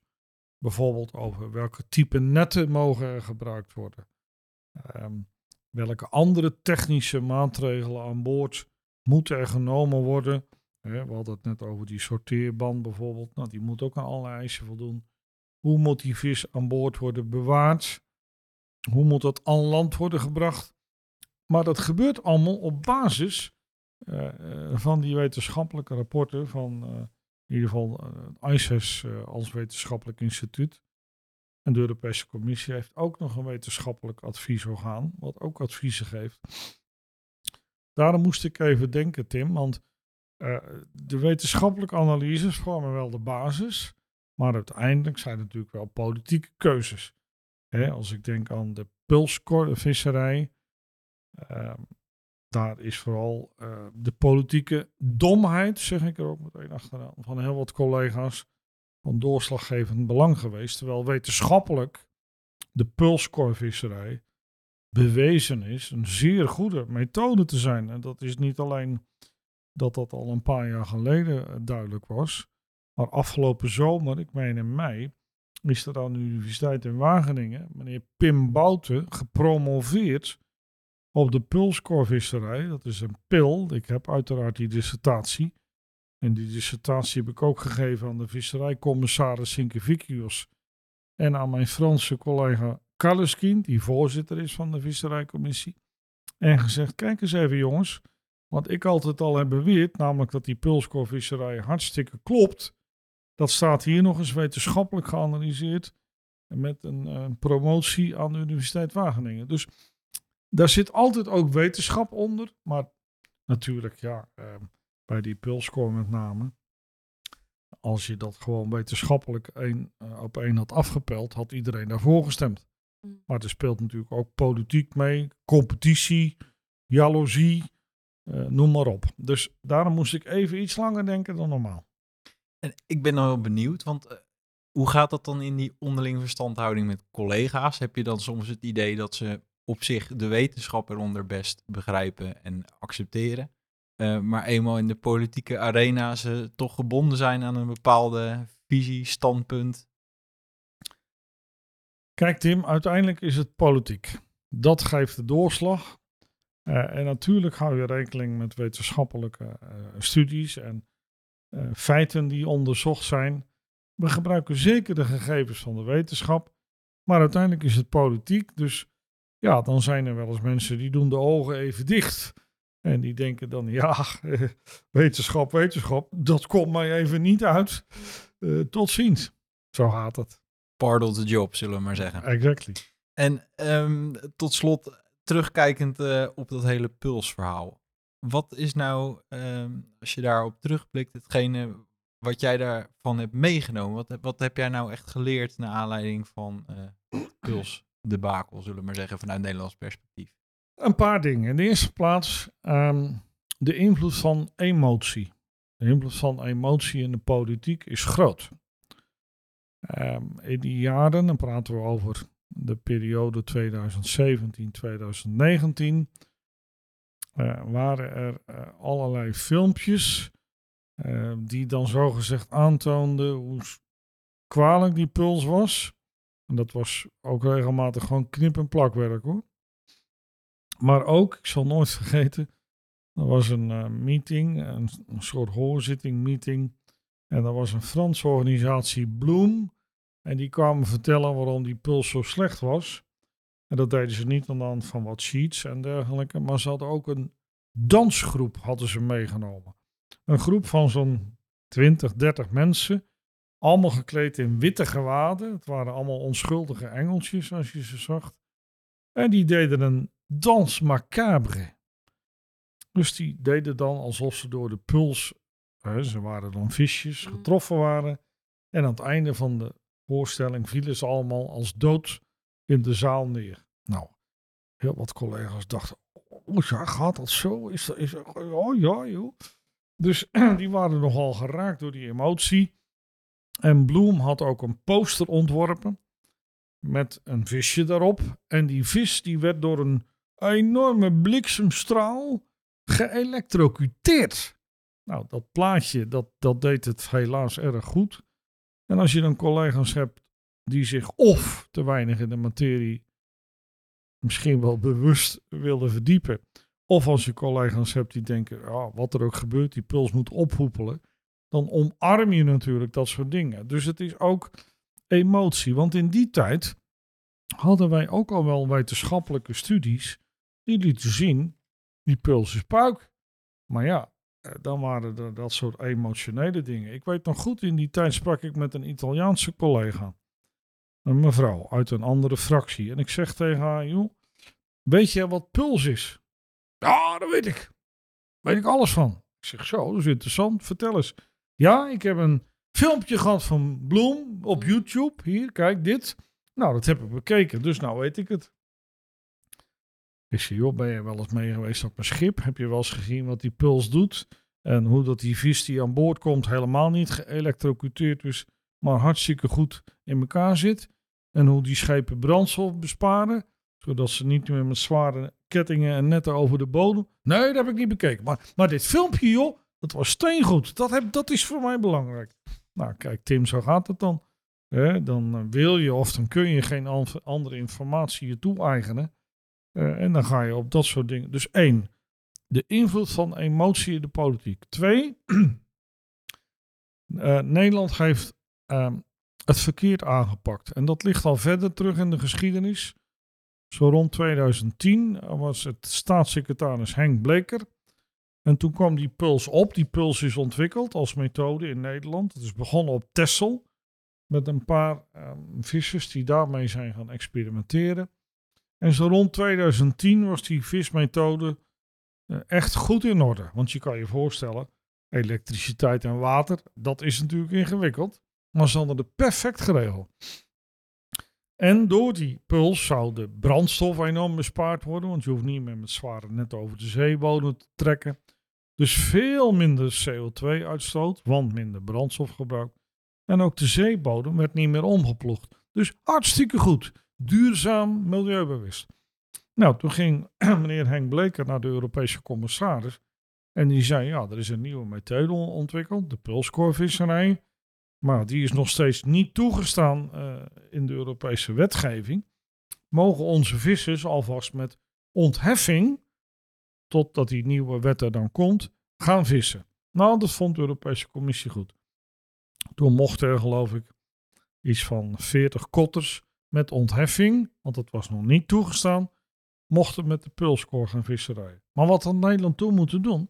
Bijvoorbeeld over welke type netten mogen er gebruikt worden. Ehm, welke andere technische maatregelen aan boord moeten er genomen worden. We hadden het net over die sorteerband bijvoorbeeld. Nou, die moet ook aan alle eisen voldoen. Hoe moet die vis aan boord worden bewaard? Hoe moet dat aan land worden gebracht? Maar dat gebeurt allemaal op basis eh, eh, van die wetenschappelijke rapporten van eh, in ieder geval ICES als wetenschappelijk instituut. En de Europese Commissie heeft ook nog een wetenschappelijk adviesorgaan, wat ook adviezen geeft. Daarom moest ik even denken, Tim, want de wetenschappelijke analyses vormen wel de basis, maar uiteindelijk zijn het natuurlijk wel politieke keuzes. Hè, als ik denk aan de pulsvisserij, uh, daar is vooral uh, de politieke domheid, zeg ik er ook meteen achteraan, van heel wat collega's van doorslaggevend belang geweest. Terwijl wetenschappelijk de pulskorvisserij bewezen is een zeer goede methode te zijn. En dat is niet alleen dat dat al een paar jaar geleden duidelijk was, maar afgelopen zomer, ik meen in mei, is er aan de Universiteit in Wageningen meneer Pim Bouten gepromoveerd op de pulskorvisserij. Dat is een pil. Ik heb uiteraard die dissertatie. En die dissertatie heb ik ook gegeven aan de visserijcommissaris Sinkevicius en aan mijn Franse collega Kaleskin, die voorzitter is van de visserijcommissie. En gezegd, kijk eens even jongens, wat ik altijd al heb beweerd, namelijk dat die pulskorvisserij hartstikke klopt. Dat staat hier nog eens wetenschappelijk geanalyseerd met een, een promotie aan de Universiteit Wageningen. Dus daar zit altijd ook wetenschap onder, maar natuurlijk, ja, uh, bij die pulscore met name. Als je dat gewoon wetenschappelijk uh, op één had afgepeld, had iedereen daarvoor gestemd. Mm. Maar er speelt natuurlijk ook politiek mee, competitie, jaloezie, uh, noem maar op. Dus daarom moest ik even iets langer denken dan normaal. En ik ben nou wel benieuwd, want uh, hoe gaat dat dan in die onderlinge verstandhouding met collega's? Heb je dan soms het idee dat ze op zich de wetenschap eronder best begrijpen en accepteren. Uh, maar eenmaal in de politieke arena ze toch gebonden zijn aan een bepaalde visie, standpunt. Kijk Tim, uiteindelijk is het politiek. Dat geeft de doorslag. Uh, en natuurlijk hou je rekening met wetenschappelijke studies en feiten die onderzocht zijn. We gebruiken zeker de gegevens van de wetenschap, maar uiteindelijk is het politiek. Dus ja, dan zijn er wel eens mensen die doen de ogen even dicht. En die denken dan, ja, wetenschap, wetenschap, dat komt mij even niet uit. Uh, tot ziens. Zo gaat het. Pardon the job, zullen we maar zeggen. Exactly. En um, tot slot, terugkijkend uh, op dat hele pulsverhaal. Wat is nou, um, als je daarop terugblikt, hetgene wat jij daarvan hebt meegenomen? Wat, wat heb jij nou echt geleerd naar aanleiding van uh, puls? debakel, zullen we maar zeggen, vanuit Nederlands perspectief? Een paar dingen. In de eerste plaats um, de invloed van emotie. De invloed van emotie in de politiek is groot. Um, in die jaren, dan praten we over de periode 2017-2019, uh, waren er uh, allerlei filmpjes uh, die dan zogezegd aantoonden hoe kwalijk die puls was. En dat was ook regelmatig gewoon knip- en plakwerk hoor. Maar ook, ik zal nooit vergeten, er was een meeting, een, soort hoorzitting meeting. En er was een Franse organisatie, Bloom. En die kwamen vertellen waarom die puls zo slecht was. En dat deden ze niet aan de hand van wat sheets en dergelijke. Maar ze hadden ook een dansgroep hadden ze meegenomen. Een groep van zo'n 20, 30 mensen. Allemaal gekleed in witte gewaden. Het waren allemaal onschuldige engeltjes als je ze zag. En die deden een dans macabre. Dus die deden dan alsof ze door de puls, hè, ze waren dan visjes, mm. getroffen waren. En aan het einde van de voorstelling vielen ze allemaal als dood in de zaal neer. Nou, heel wat collega's dachten, oh ja, gaat dat zo? Is dat, is oh ja, joh. Dus die waren nogal geraakt door die emotie. En Bloem had ook een poster ontworpen met een visje daarop. En die vis die werd door een enorme bliksemstraal geëlectrocuteerd. Nou, dat plaatje, dat, dat deed het helaas erg goed. En als je dan collega's hebt die zich of te weinig in de materie misschien wel bewust willen verdiepen. Of als je collega's hebt die denken, ah, wat er ook gebeurt, die puls moet ophoepelen. Dan omarm je natuurlijk dat soort dingen. Dus het is ook emotie. Want in die tijd hadden wij ook al wel wetenschappelijke studies die lieten zien, die puls is puik. Maar ja, eh, dan waren er dat soort emotionele dingen. Ik weet nog goed, in die tijd sprak ik met een Italiaanse collega. Een mevrouw uit een andere fractie. En ik zeg tegen haar, joh, weet je wat puls is? Ja, dat weet ik. Weet ik alles van. Ik zeg, zo, dat is interessant. Vertel eens. Ja, ik heb een filmpje gehad van Bloem op YouTube. Hier, kijk, dit. Nou, dat heb ik bekeken, dus nou weet ik het. Ik zeg, joh, ben je wel eens mee geweest op een schip? Heb je wel eens gezien wat die puls doet? En hoe dat die vis die aan boord komt helemaal niet geëlectrocuteerd is, maar hartstikke goed in elkaar zit. En hoe die schepen brandstof besparen, zodat ze niet meer met zware kettingen en netten over de bodem. Nee, dat heb ik niet bekeken. Maar, maar dit filmpje, joh, dat was steengoed. Dat, heb, dat is voor mij belangrijk. Nou, kijk, Tim, zo gaat het dan. Dan eh, wil je of dan kun je geen an- andere informatie je toe-eigenen. Eh, en dan ga je op dat soort dingen. Dus één, de invloed van emotie in de politiek. Twee, eh, Nederland heeft ehm, het verkeerd aangepakt. En dat ligt al verder terug in de geschiedenis. Zo rond 2010 was het staatssecretaris Henk Bleker. En toen kwam die puls op. Die puls is ontwikkeld als methode in Nederland. Het is begonnen op Texel. Met een paar ehm, vissers die daarmee zijn gaan experimenteren. En zo rond 2010 was die vismethode eh, echt goed in orde. Want je kan je voorstellen, elektriciteit en water, dat is natuurlijk ingewikkeld. Maar ze hadden perfect geregeld. En door die puls zou de brandstof enorm bespaard worden. Want je hoeft niet meer met zware net over de zeebodem te trekken. Dus veel minder CO2-uitstoot, want minder brandstofgebruik. En ook de zeebodem werd niet meer omgeploegd. Dus hartstikke goed. Duurzaam, milieubewust. Nou, toen ging meneer Henk Bleker naar de Europese commissaris. En die zei, ja, er is een nieuwe methode ontwikkeld, de pulskorvisserij. Maar die is nog steeds niet toegestaan eh, in de Europese wetgeving. Mogen onze vissers alvast met ontheffing, totdat die nieuwe wet er dan komt, gaan vissen. Nou, dat vond de Europese Commissie goed. Toen mochten er, geloof ik, iets van 40 kotters met ontheffing, want dat was nog niet toegestaan, mochten met de pulskoor gaan visserijen. Maar wat had Nederland toen moeten doen?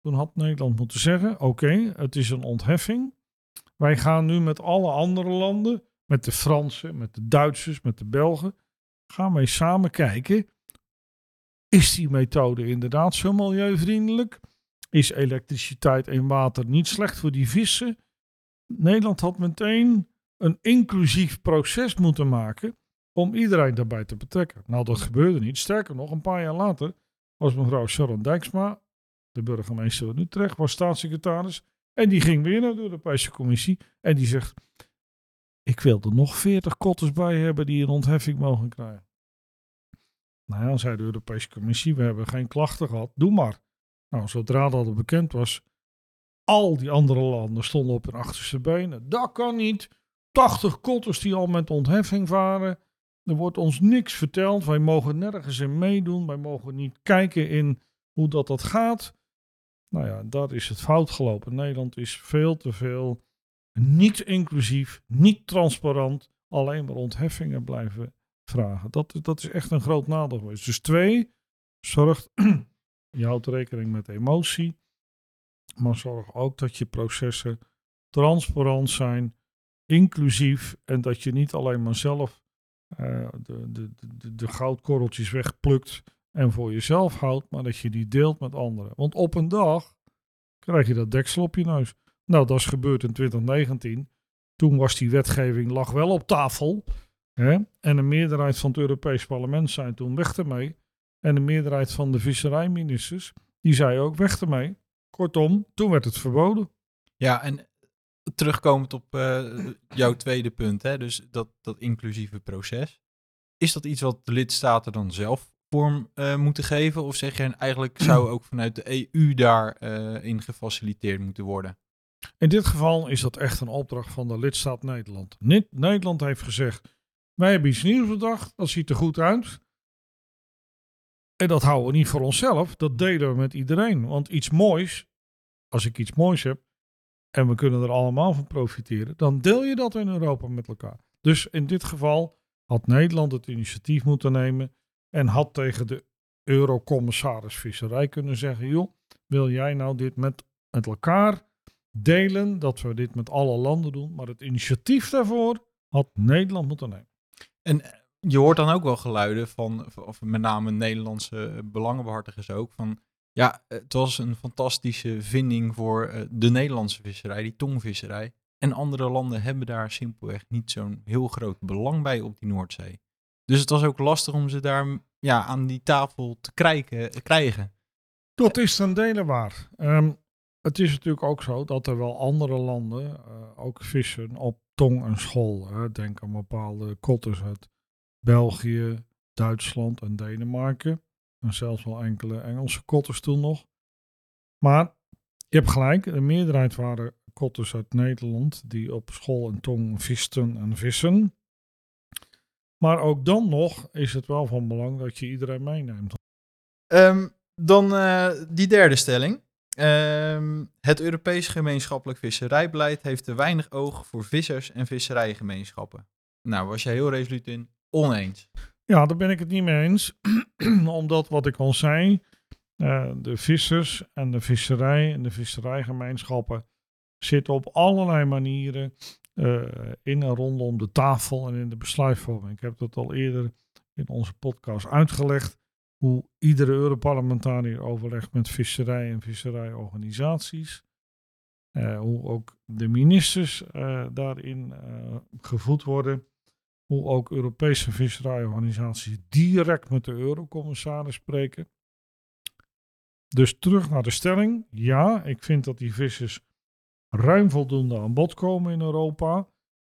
Toen had Nederland moeten zeggen: oké, het is een ontheffing. Wij gaan nu met alle andere landen, met de Fransen, met de Duitsers, met de Belgen, gaan wij samen kijken. Is die methode inderdaad zo milieuvriendelijk? Is elektriciteit en water niet slecht voor die vissen? Nederland had meteen een inclusief proces moeten maken om iedereen daarbij te betrekken. Nou, dat gebeurde niet. Sterker nog, een paar jaar later was mevrouw Sharon Dijksma, de burgemeester van Utrecht, was staatssecretaris. En die ging weer naar de Europese Commissie en die zegt: Ik wil er nog 40 kotters bij hebben die een ontheffing mogen krijgen. Nou ja, zei de Europese Commissie: We hebben geen klachten gehad, doe maar. Nou, zodra dat bekend was, al die andere landen stonden op hun achterste benen. Dat kan niet. 80 kotters die al met ontheffing varen. Er wordt ons niks verteld. Wij mogen nergens in meedoen. Wij mogen niet kijken in hoe dat, dat gaat. Nou ja, daar is het fout gelopen. Nederland is veel te veel niet inclusief, niet transparant. Alleen maar ontheffingen blijven vragen. Dat, dat is echt een groot nadeel geweest. Dus twee, zorg, je houdt rekening met emotie. Maar zorg ook dat je processen transparant zijn, inclusief. En dat je niet alleen maar zelf uh, de, de, de, de goudkorreltjes wegplukt en voor jezelf houdt, maar dat je die deelt met anderen. Want op een dag krijg je dat deksel op je neus. Nou, dat is gebeurd in 2019. Toen was die wetgeving lag wel op tafel. Hè? En een meerderheid van het Europees Parlement zei toen weg ermee. En de meerderheid van de visserijministers, die zei ook weg ermee. Kortom, toen werd het verboden. Ja, en terugkomend op uh, jouw tweede punt, hè, dus dat, dat inclusieve proces. Is dat iets wat de lidstaten dan zelf vorm eh, moeten geven? Of zeg je eigenlijk zou ook vanuit de EU daarin in gefaciliteerd moeten worden? In dit geval is dat echt een opdracht van de lidstaat Nederland. Nederland heeft gezegd, wij hebben iets nieuws bedacht, dat ziet er goed uit. En dat houden we niet voor onszelf, dat delen we met iedereen. Want iets moois, als ik iets moois heb en we kunnen er allemaal van profiteren, dan deel je dat in Europa met elkaar. Dus in dit geval had Nederland het initiatief moeten nemen en had tegen de eurocommissaris visserij kunnen zeggen, joh, wil jij nou dit met, elkaar delen, dat we dit met alle landen doen, maar het initiatief daarvoor had Nederland moeten nemen. En eh, je hoort dan ook wel geluiden van, of met name Nederlandse belangenbehartigers ook, van ja, het was een fantastische vinding voor eh, de Nederlandse visserij, die tongvisserij. En andere landen hebben daar simpelweg niet zo'n heel groot belang bij op die Noordzee. Dus het was ook lastig om ze daar ja, aan die tafel te krijgen. krijgen. Dat is ten dele waar. Ehm, het is natuurlijk ook zo dat er wel andere landen eh, ook vissen op tong en school. Hè. Denk aan bepaalde kotters uit België, Duitsland en Denemarken. En zelfs wel enkele Engelse kotters toen nog. Maar je hebt gelijk, de meerderheid waren kotters uit Nederland die op school en tong visten en vissen. Maar ook dan nog is het wel van belang dat je iedereen meeneemt. Ehm, dan uh, die derde stelling. Um, het Europees gemeenschappelijk visserijbeleid heeft te weinig oog voor vissers en visserijgemeenschappen. Nou, was jij heel resoluut in oneens. Ja, daar ben ik het niet mee eens. Omdat wat ik al zei, uh, de vissers en de visserij en de visserijgemeenschappen zitten op allerlei manieren uh, in en rondom de tafel en in de besluitvorming. Ik heb dat al eerder in onze podcast uitgelegd. Hoe iedere Europarlementariër overlegt met visserij en visserijorganisaties. Uh, hoe ook de ministers uh, daarin gevoed worden. Hoe ook Europese visserijorganisaties direct met de eurocommissaris spreken. Dus terug naar de stelling. Ja, ik vind dat die vissers ruim voldoende aan bod komen in Europa.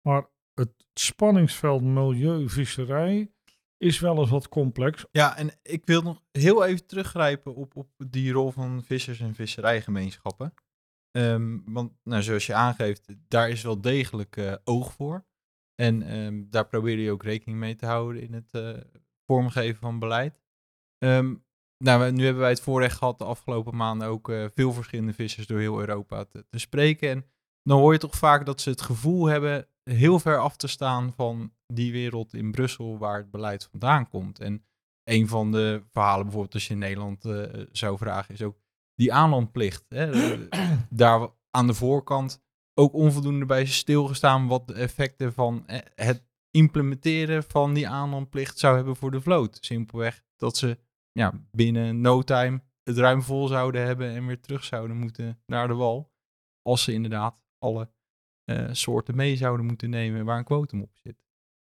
Maar het spanningsveld milieu-visserij is wel eens wat complex. Ja, en ik wil nog heel even teruggrijpen op, op die rol van vissers- en visserijgemeenschappen. Um, want nou, zoals je aangeeft, daar is wel degelijk uh, oog voor. En um, daar probeer je ook rekening mee te houden in het uh, vormgeven van beleid. Um, nou, nu hebben wij het voorrecht gehad de afgelopen maanden ook uh, veel verschillende vissers door heel Europa te, te, spreken. En dan hoor je toch vaak dat ze het gevoel hebben heel ver af te staan van die wereld in Brussel waar het beleid vandaan komt. En een van de verhalen bijvoorbeeld als je in Nederland uh, zou vragen is ook die aanlandplicht. Hè? Daar aan de voorkant ook onvoldoende bij stilgestaan wat de effecten van eh, het implementeren van die aanlandplicht zou hebben voor de vloot. Simpelweg dat ze ja, binnen no time het ruim vol zouden hebben en weer terug zouden moeten naar de wal. Als ze inderdaad alle uh, soorten mee zouden moeten nemen waar een kwotum op zit.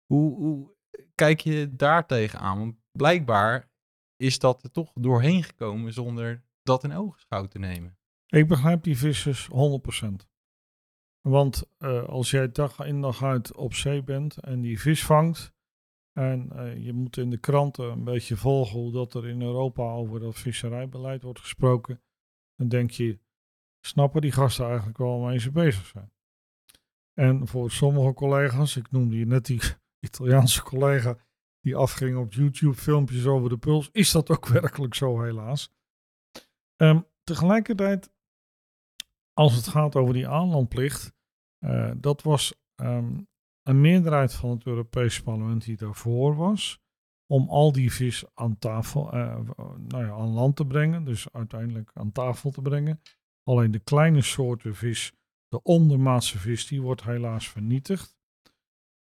Hoe, hoe kijk je daar tegenaan? Want blijkbaar is dat er toch doorheen gekomen zonder dat in oogschouw te nemen. Ik begrijp die vissers 100%. Want uh, als jij dag in dag uit op zee bent en die vis vangt, en uh, je moet in de kranten een beetje volgen hoe dat er in Europa over dat visserijbeleid wordt gesproken. Dan denk je, snappen die gasten eigenlijk wel waarmee ze bezig zijn? En voor sommige collega's, ik noemde je net die Italiaanse collega die afging op YouTube filmpjes over de puls, is dat ook werkelijk zo helaas. Um, tegelijkertijd, als het gaat over die aanlandplicht, uh, dat was um, een meerderheid van het Europese parlement die daarvoor was. Om al die vis aan tafel, uh, nou ja, aan land te brengen. Dus uiteindelijk aan tafel te brengen. Alleen de kleine soorten vis, de ondermaatse vis, die wordt helaas vernietigd.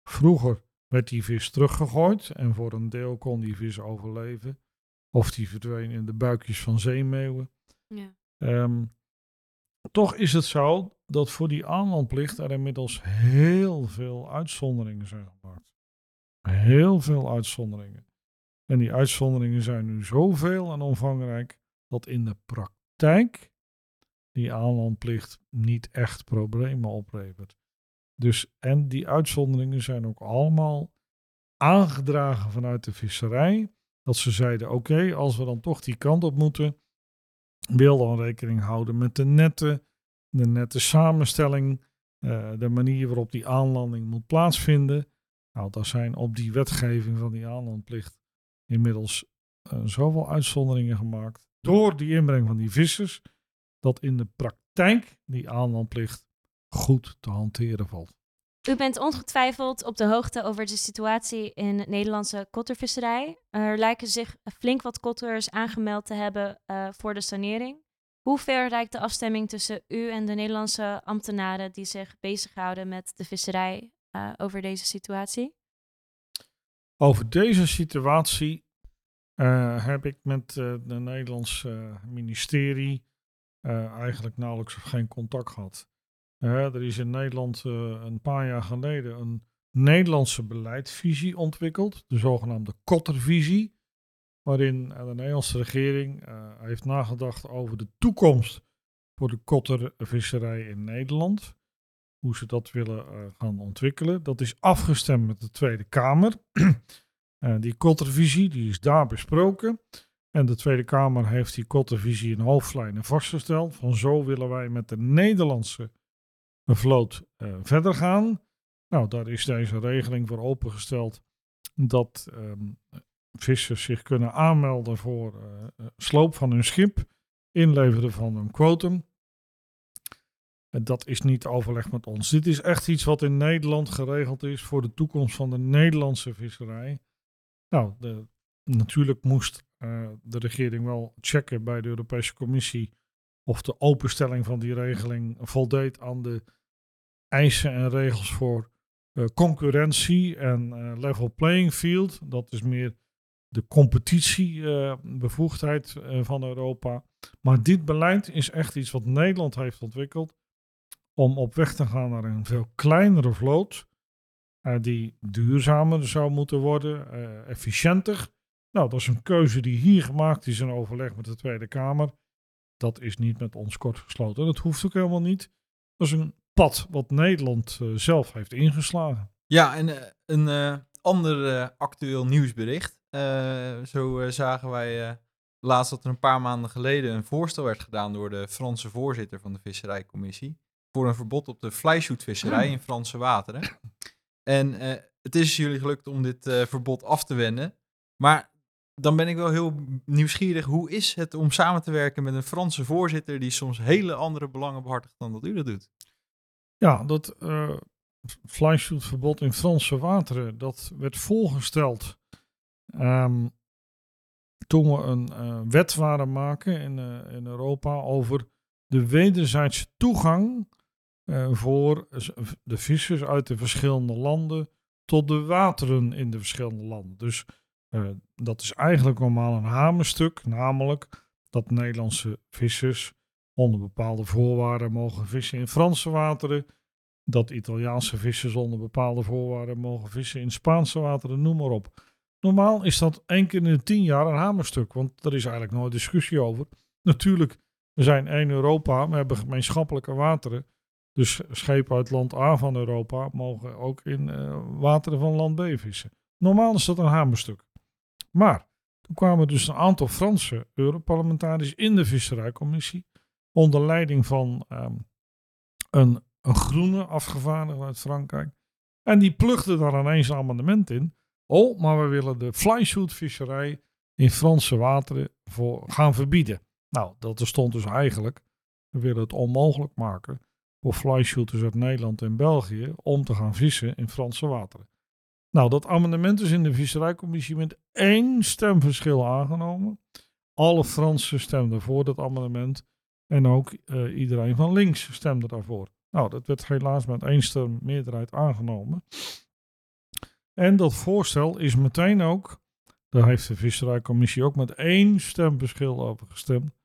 Vroeger werd die vis teruggegooid en voor een deel kon die vis overleven. Of die verdween in de buikjes van zeemeeuwen. Ja. Um, toch is het zo dat voor die aanlandplicht er inmiddels heel veel uitzonderingen zijn gemaakt. Heel veel uitzonderingen. En die uitzonderingen zijn nu zoveel en omvangrijk dat in de praktijk die aanlandplicht niet echt problemen oplevert. Dus, en die uitzonderingen zijn ook allemaal aangedragen vanuit de visserij Dat ze zeiden, oké, als we dan toch die kant op moeten, wil dan rekening houden met de netten, de nette samenstelling, eh, de manier waarop die aanlanding moet plaatsvinden. Nou, daar zijn op die wetgeving van die aanlandplicht inmiddels eh, zoveel uitzonderingen gemaakt door die inbreng van die vissers, dat in de praktijk die aanlandplicht goed te hanteren valt. U bent ongetwijfeld op de hoogte over de situatie in de Nederlandse kottervisserij. Er lijken zich flink wat kotters aangemeld te hebben eh, voor de sanering. Hoe ver reikt de afstemming tussen u en de Nederlandse ambtenaren die zich bezighouden met de visserij eh, over deze situatie? Over deze situatie eh, heb ik met het Nederlandse ministerie eigenlijk nauwelijks of geen contact gehad. Er is in Nederland een paar jaar geleden een Nederlandse beleidsvisie ontwikkeld, de zogenaamde Kottervisie, waarin de Nederlandse regering uh, heeft nagedacht over de toekomst voor de kottervisserij in Nederland. Hoe ze dat willen gaan ontwikkelen. Dat is afgestemd met de Tweede Kamer. die kottervisie die is daar besproken. En de Tweede Kamer heeft die kottervisie in hoofdlijnen vastgesteld. Van zo willen wij met de Nederlandse vloot verder gaan. Nou, daar is deze regeling voor opengesteld dat um, vissers zich kunnen aanmelden voor uh, sloop van hun schip, inleveren van hun quotum. En dat is niet overleg met ons. Dit is echt iets wat in Nederland geregeld is voor de toekomst van de Nederlandse visserij. Nou, de, natuurlijk moest uh, de regering wel checken bij de Europese Commissie of de openstelling van die regeling voldeed aan de eisen en regels voor concurrentie en level playing field. Dat is meer de competitiebevoegdheid uh, van Europa. Maar dit beleid is echt iets wat Nederland heeft ontwikkeld om op weg te gaan naar een veel kleinere vloot. die duurzamer zou moeten worden, efficiënter. Nou, dat is een keuze die hier gemaakt is in overleg met de Tweede Kamer. Dat is niet met ons kort gesloten. Dat hoeft ook helemaal niet. Dat is een pad wat Nederland zelf heeft ingeslagen. Ja, en een ander actueel nieuwsbericht. Zo zagen wij laatst dat er een paar maanden geleden een voorstel werd gedaan door de Franse voorzitter van de Visserijcommissie voor een verbod op de flyshhoedvisserij in Franse wateren. En het is jullie gelukt om dit verbod af te wenden. Maar dan ben ik wel heel nieuwsgierig. Hoe is het om samen te werken met een Franse voorzitter die soms hele andere belangen behartigt dan dat u dat doet? Ja, dat uh, verbod in Franse wateren, dat werd voorgesteld um, toen we een uh, wet waren maken in, uh, in Europa over de wederzijdse toegang voor de vissers uit de verschillende landen tot de wateren in de verschillende landen. Dus dat is eigenlijk normaal een hamerstuk, namelijk dat Nederlandse vissers onder bepaalde voorwaarden mogen vissen in Franse wateren. Dat Italiaanse vissers onder bepaalde voorwaarden mogen vissen in Spaanse wateren, noem maar op. Normaal is dat één keer in de tien jaar een hamerstuk, want er is eigenlijk nooit discussie over. Natuurlijk, we zijn één Europa, we hebben gemeenschappelijke wateren. Dus schepen uit land A van Europa mogen ook in uh, wateren van land B vissen. Normaal is dat een hamerstuk. Maar toen kwamen dus een aantal Franse Europarlementariërs in de visserijcommissie onder leiding van um, een, een groene afgevaardigde uit Frankrijk. En die plugde daar ineens een amendement in. Oh, maar we willen de flyshoot visserij in Franse wateren voor gaan verbieden. Nou, dat stond dus eigenlijk, we willen het onmogelijk maken voor flyshooters uit Nederland en België om te gaan vissen in Franse wateren. Nou, dat amendement is in de visserijcommissie met één stemverschil aangenomen. Alle Fransen stemden voor dat amendement. En ook uh, iedereen van links stemde daarvoor. Nou, dat werd helaas met één stem meerderheid aangenomen. En dat voorstel is meteen ook, daar heeft de Visserijcommissie ook met één stemverschil over gestemd,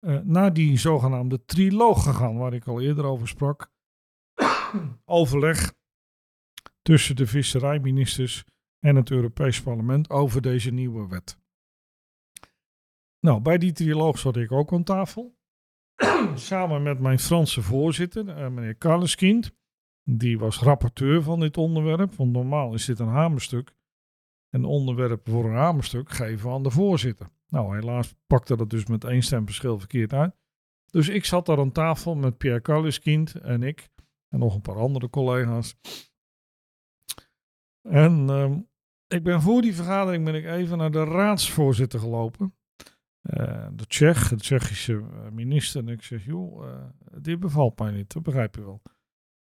uh, naar die zogenaamde triloog gegaan, waar ik al eerder over sprak. Overleg tussen de visserijministers en het Europees Parlement over deze nieuwe wet. Nou, bij die triloog zat ik ook aan tafel. samen met mijn Franse voorzitter, uh, meneer Carleskind. Die was rapporteur van dit onderwerp, want normaal is dit een hamerstuk. En onderwerpen voor een hamerstuk geven aan de voorzitter. Nou, helaas pakte dat dus met één stemverschil verkeerd uit. Dus ik zat daar aan tafel met Pierre Kalliskind en ik en nog een paar andere collega's. En ehm, ik ben voor die vergadering ben ik even naar de raadsvoorzitter gelopen. Eh, de Tsjech, de Tsjechische eh, minister. En ik zeg, joh, eh, dit bevalt mij niet, dat begrijp je wel.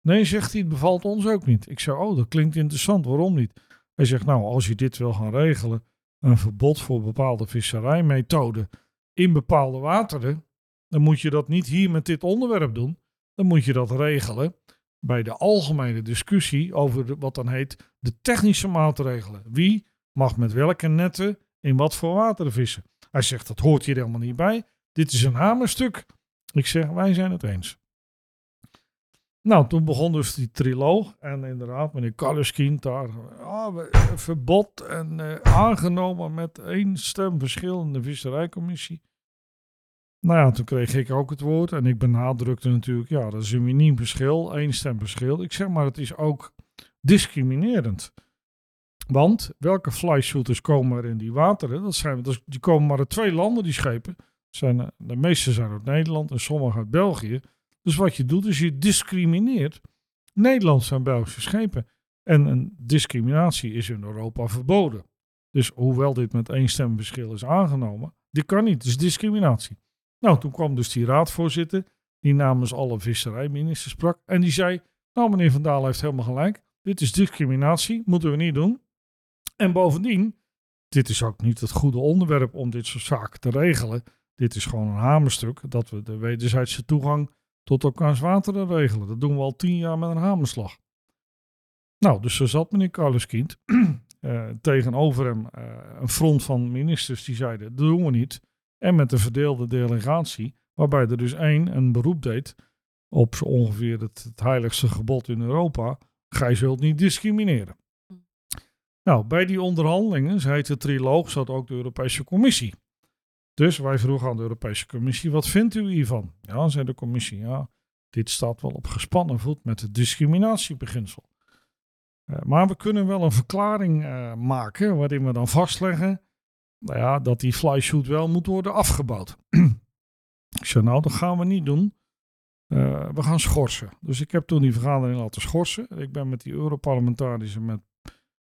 Nee, zegt hij, het bevalt ons ook niet. Ik zeg, oh, dat klinkt interessant, waarom niet? Hij zegt, nou, als je dit wil gaan regelen, een verbod voor bepaalde visserijmethoden in bepaalde wateren, dan moet je dat niet hier met dit onderwerp doen. Dan moet je dat regelen bij de algemene discussie over wat dan heet de technische maatregelen. Wie mag met welke netten in wat voor wateren vissen? Hij zegt, dat hoort hier helemaal niet bij. Dit is een hamerstuk. Ik zeg, wij zijn het eens. Nou, toen begon dus die triloog. En inderdaad, meneer Kalleskind daar. ah, verbod en eh, aangenomen met één stem verschil in de visserijcommissie. Nou ja, toen kreeg ik ook het woord. En ik benadrukte natuurlijk, ja, dat is een miniem verschil. één stem verschil. Ik zeg maar, het is ook discriminerend. Want welke flyshooters komen er in die wateren? Dat zijn, dat die komen maar uit twee landen, die schepen. Zijn, eh, de meeste zijn uit Nederland en sommige uit België. Dus wat je doet, is je discrimineert Nederlandse en Belgische schepen. En een discriminatie is in Europa verboden. Dus hoewel dit met één stemverschil is aangenomen, dit kan niet, is discriminatie. Nou, toen kwam dus die raadvoorzitter, die namens alle visserijministers sprak. En die zei, nou meneer Van Dalen heeft helemaal gelijk. Dit is discriminatie, moeten we niet doen. En bovendien, dit is ook niet het goede onderwerp om dit soort zaken te regelen. Dit is gewoon een hamerstuk dat we de wederzijdse toegang tot elkaars wateren regelen. Dat doen we al tien jaar met een hamerslag. Nou, dus zo zat meneer Carleskind eh tegenover hem eh, een front van ministers die zeiden, dat doen we niet. En met een verdeelde delegatie, waarbij er dus één een beroep deed op zo ongeveer het, het heiligste gebod in Europa. Gij zult niet discrimineren. Nou, bij die onderhandelingen, zei de triloog, zat ook de Europese Commissie. Dus wij vroegen aan de Europese Commissie, wat vindt u hiervan? Ja, zei de Commissie, ja, dit staat wel op gespannen voet met het discriminatiebeginsel. Eh, maar we kunnen wel een verklaring eh, maken waarin we dan vastleggen nou ja, dat die flyshoot wel moet worden afgebouwd. ik zei, nou, dat gaan we niet doen. Eh, we gaan schorsen. Dus ik heb toen die vergadering laten schorsen. Ik ben met die Europarlementariërs en met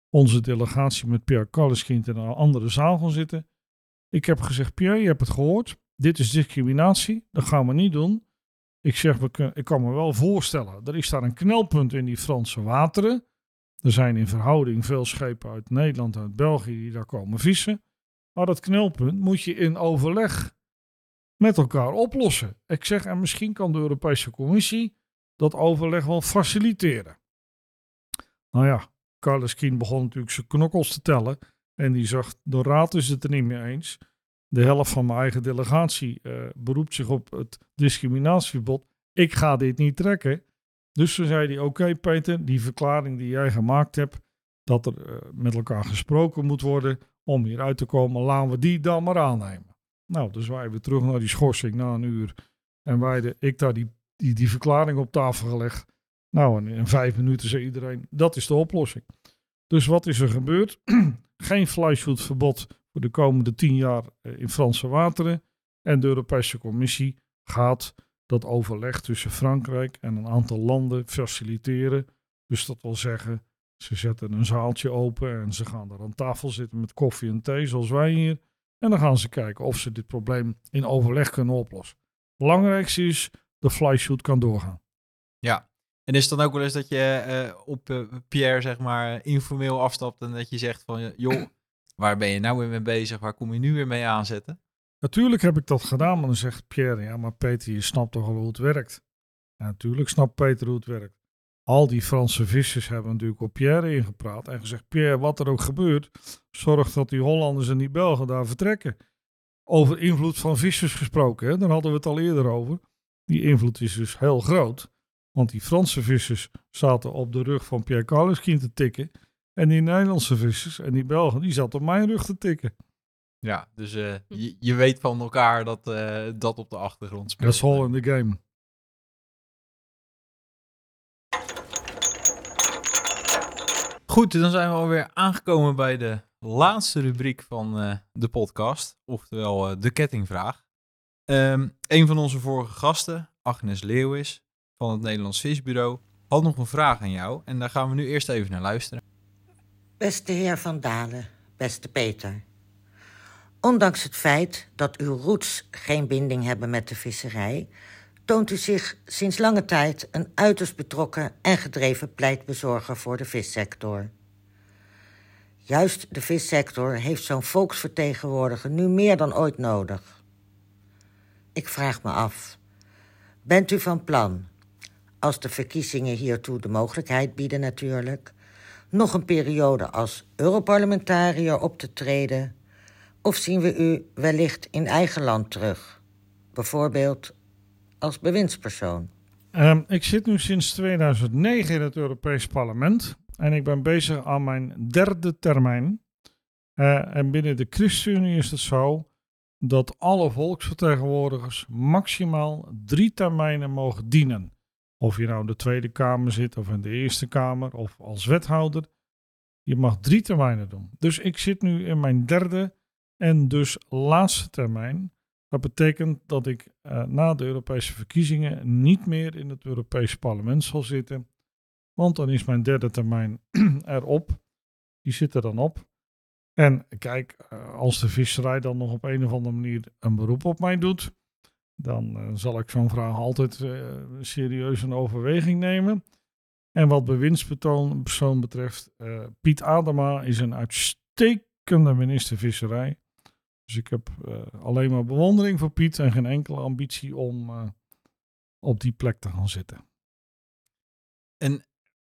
onze delegatie met Pierre Kalleskind in een andere zaal gaan zitten. Ik heb gezegd, Pierre, je hebt het gehoord. Dit is discriminatie. Dat gaan we niet doen. Ik zeg, ik kan me wel voorstellen. Er is daar een knelpunt in die Franse wateren. Er zijn in verhouding veel schepen uit Nederland uit België die daar komen vissen. Maar dat knelpunt moet je in overleg met elkaar oplossen. Ik zeg, en misschien kan de Europese Commissie dat overleg wel faciliteren. Nou ja, Carlos Kien begon natuurlijk zijn knokkels te tellen. En die zag, de raad is het er niet mee eens. De helft van mijn eigen delegatie eh, beroept zich op het discriminatieverbod. Ik ga dit niet trekken. Dus toen zei hij, oké Peter, die verklaring die jij gemaakt hebt, dat er eh, met elkaar gesproken moet worden om hieruit te komen, laten we die dan maar aannemen. Nou, dus wij weer terug naar die schorsing na een uur. En wij ik daar die, die, die verklaring op tafel gelegd. Nou, in vijf minuten zei iedereen, dat is de oplossing. Dus wat is er gebeurd? Geen flyshootverbod voor de komende tien jaar eh, in Franse wateren. En de Europese Commissie gaat dat overleg tussen Frankrijk en een aantal landen faciliteren. Dus dat wil zeggen, ze zetten een zaaltje open en ze gaan daar aan tafel zitten met koffie en thee, zoals wij hier. En dan gaan ze kijken of ze dit probleem in overleg kunnen oplossen. Belangrijkste is, de flyshoot kan doorgaan. Ja. En is het dan ook wel eens dat je eh, op eh, Pierre, zeg maar, informeel afstapt en dat je zegt van, eh, joh, waar ben je nou weer mee bezig? Waar kom je nu weer mee aanzetten? Natuurlijk heb ik dat gedaan, maar dan zegt Pierre, ja, maar Peter, je snapt toch al hoe het werkt? Ja, natuurlijk snapt Peter hoe het werkt. Al die Franse vissers hebben natuurlijk op Pierre ingepraat en gezegd, Pierre, wat er ook gebeurt, zorg dat die Hollanders en die Belgen daar vertrekken. Over invloed van vissers gesproken, hè? daar hadden we het al eerder over. Die invloed is dus heel groot, want die Franse vissers zaten op de rug van Pierre Carleskind te tikken. En die Nederlandse vissers en die Belgen, die zaten op mijn rug te tikken. Ja, dus eh, je, je weet van elkaar dat eh, dat op de achtergrond speelt. That's all in the game. Goed, dan zijn we alweer aangekomen bij de laatste rubriek van eh, de podcast, oftewel eh, de kettingvraag. Ehm een van onze vorige gasten, Agnes Leeuwis van het Nederlands Visbureau, had nog een vraag aan jou en daar gaan we nu eerst even naar luisteren. Beste heer Van Dalen, beste Peter. Ondanks het feit dat uw roots geen binding hebben met de visserij, toont u zich sinds lange tijd een uiterst betrokken en gedreven pleitbezorger voor de vissector. Juist de vissector heeft zo'n volksvertegenwoordiger nu meer dan ooit nodig. Ik vraag me af: bent u van plan, als de verkiezingen hiertoe de mogelijkheid bieden natuurlijk, nog een periode als Europarlementariër op te treden? Of zien we u wellicht in eigen land terug? Bijvoorbeeld als bewindspersoon. Ehm, ik zit nu sinds 2009 in het Europees Parlement en ik ben bezig aan mijn derde termijn. Eh, en binnen de ChristenUnie is het zo dat alle volksvertegenwoordigers maximaal drie termijnen mogen dienen. Of je nou in de Tweede Kamer zit of in de Eerste Kamer of als wethouder. Je mag drie termijnen doen. Dus ik zit nu in mijn derde en dus laatste termijn. Dat betekent dat ik eh, na de Europese verkiezingen niet meer in het Europese parlement zal zitten. Want dan is mijn derde termijn erop. Die zit er dan op. En kijk, eh, als de visserij dan nog op een of andere manier een beroep op mij doet, dan eh, zal ik zo'n vraag altijd eh, serieus in overweging nemen. En wat bewindspersoon persoon betreft, eh, Piet Adema is een uitstekende minister visserij. Dus ik heb alleen maar bewondering voor Piet en geen enkele ambitie om op die plek te gaan zitten. En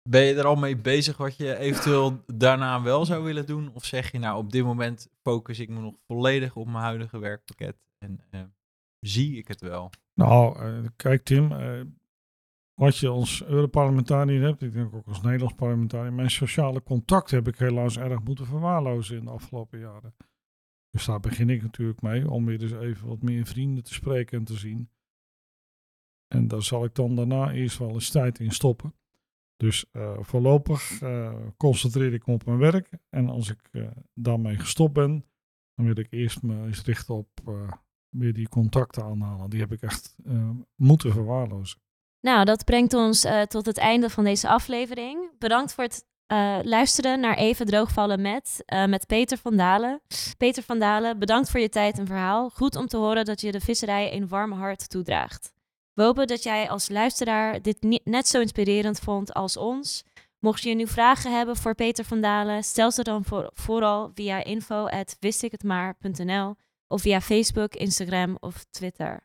ben je er al mee bezig wat je eventueel daarna wel zou willen doen? Of zeg je nou op dit moment focus ik me nog volledig op mijn huidige werkpakket en zie ik het wel? Nou, eh, kijk Tim, eh, wat je als Europarlementariër hebt, ik denk ook als Nederlands parlementariër, mijn sociale contact heb ik helaas erg moeten verwaarlozen in de afgelopen jaren. Dus daar begin ik natuurlijk mee, om weer eens even wat meer vrienden te spreken en te zien. En daar zal ik dan daarna eerst wel eens tijd in stoppen. Dus eh, voorlopig concentreer ik me op mijn werk. En als ik daarmee gestopt ben, dan wil ik eerst me eens richten op weer die contacten aanhalen. Die heb ik echt eh, moeten verwaarlozen. Nou, dat brengt ons eh, tot het einde van deze aflevering. Bedankt voor het eh, luisteren naar Even Droogvallen met, met Peter van Dalen. Peter van Dalen, bedankt voor je tijd en verhaal. Goed om te horen dat je de visserij een warm hart toedraagt. We hopen dat jij als luisteraar dit net zo inspirerend vond als ons. Mocht je nu vragen hebben voor Peter van Dalen, stel ze dan voor- vooral via info.wistikhetmaar.nl of via Facebook, Instagram of Twitter.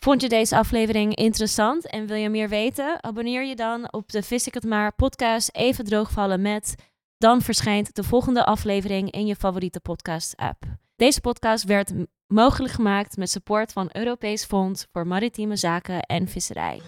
Vond je deze aflevering interessant en wil je meer weten? Abonneer je dan op de Vis ik het maar podcast Even Droogvallen met. Dan verschijnt de volgende aflevering in je favoriete podcast app. Deze podcast werd mogelijk gemaakt met support van Europees Fonds voor Maritieme Zaken en Visserij.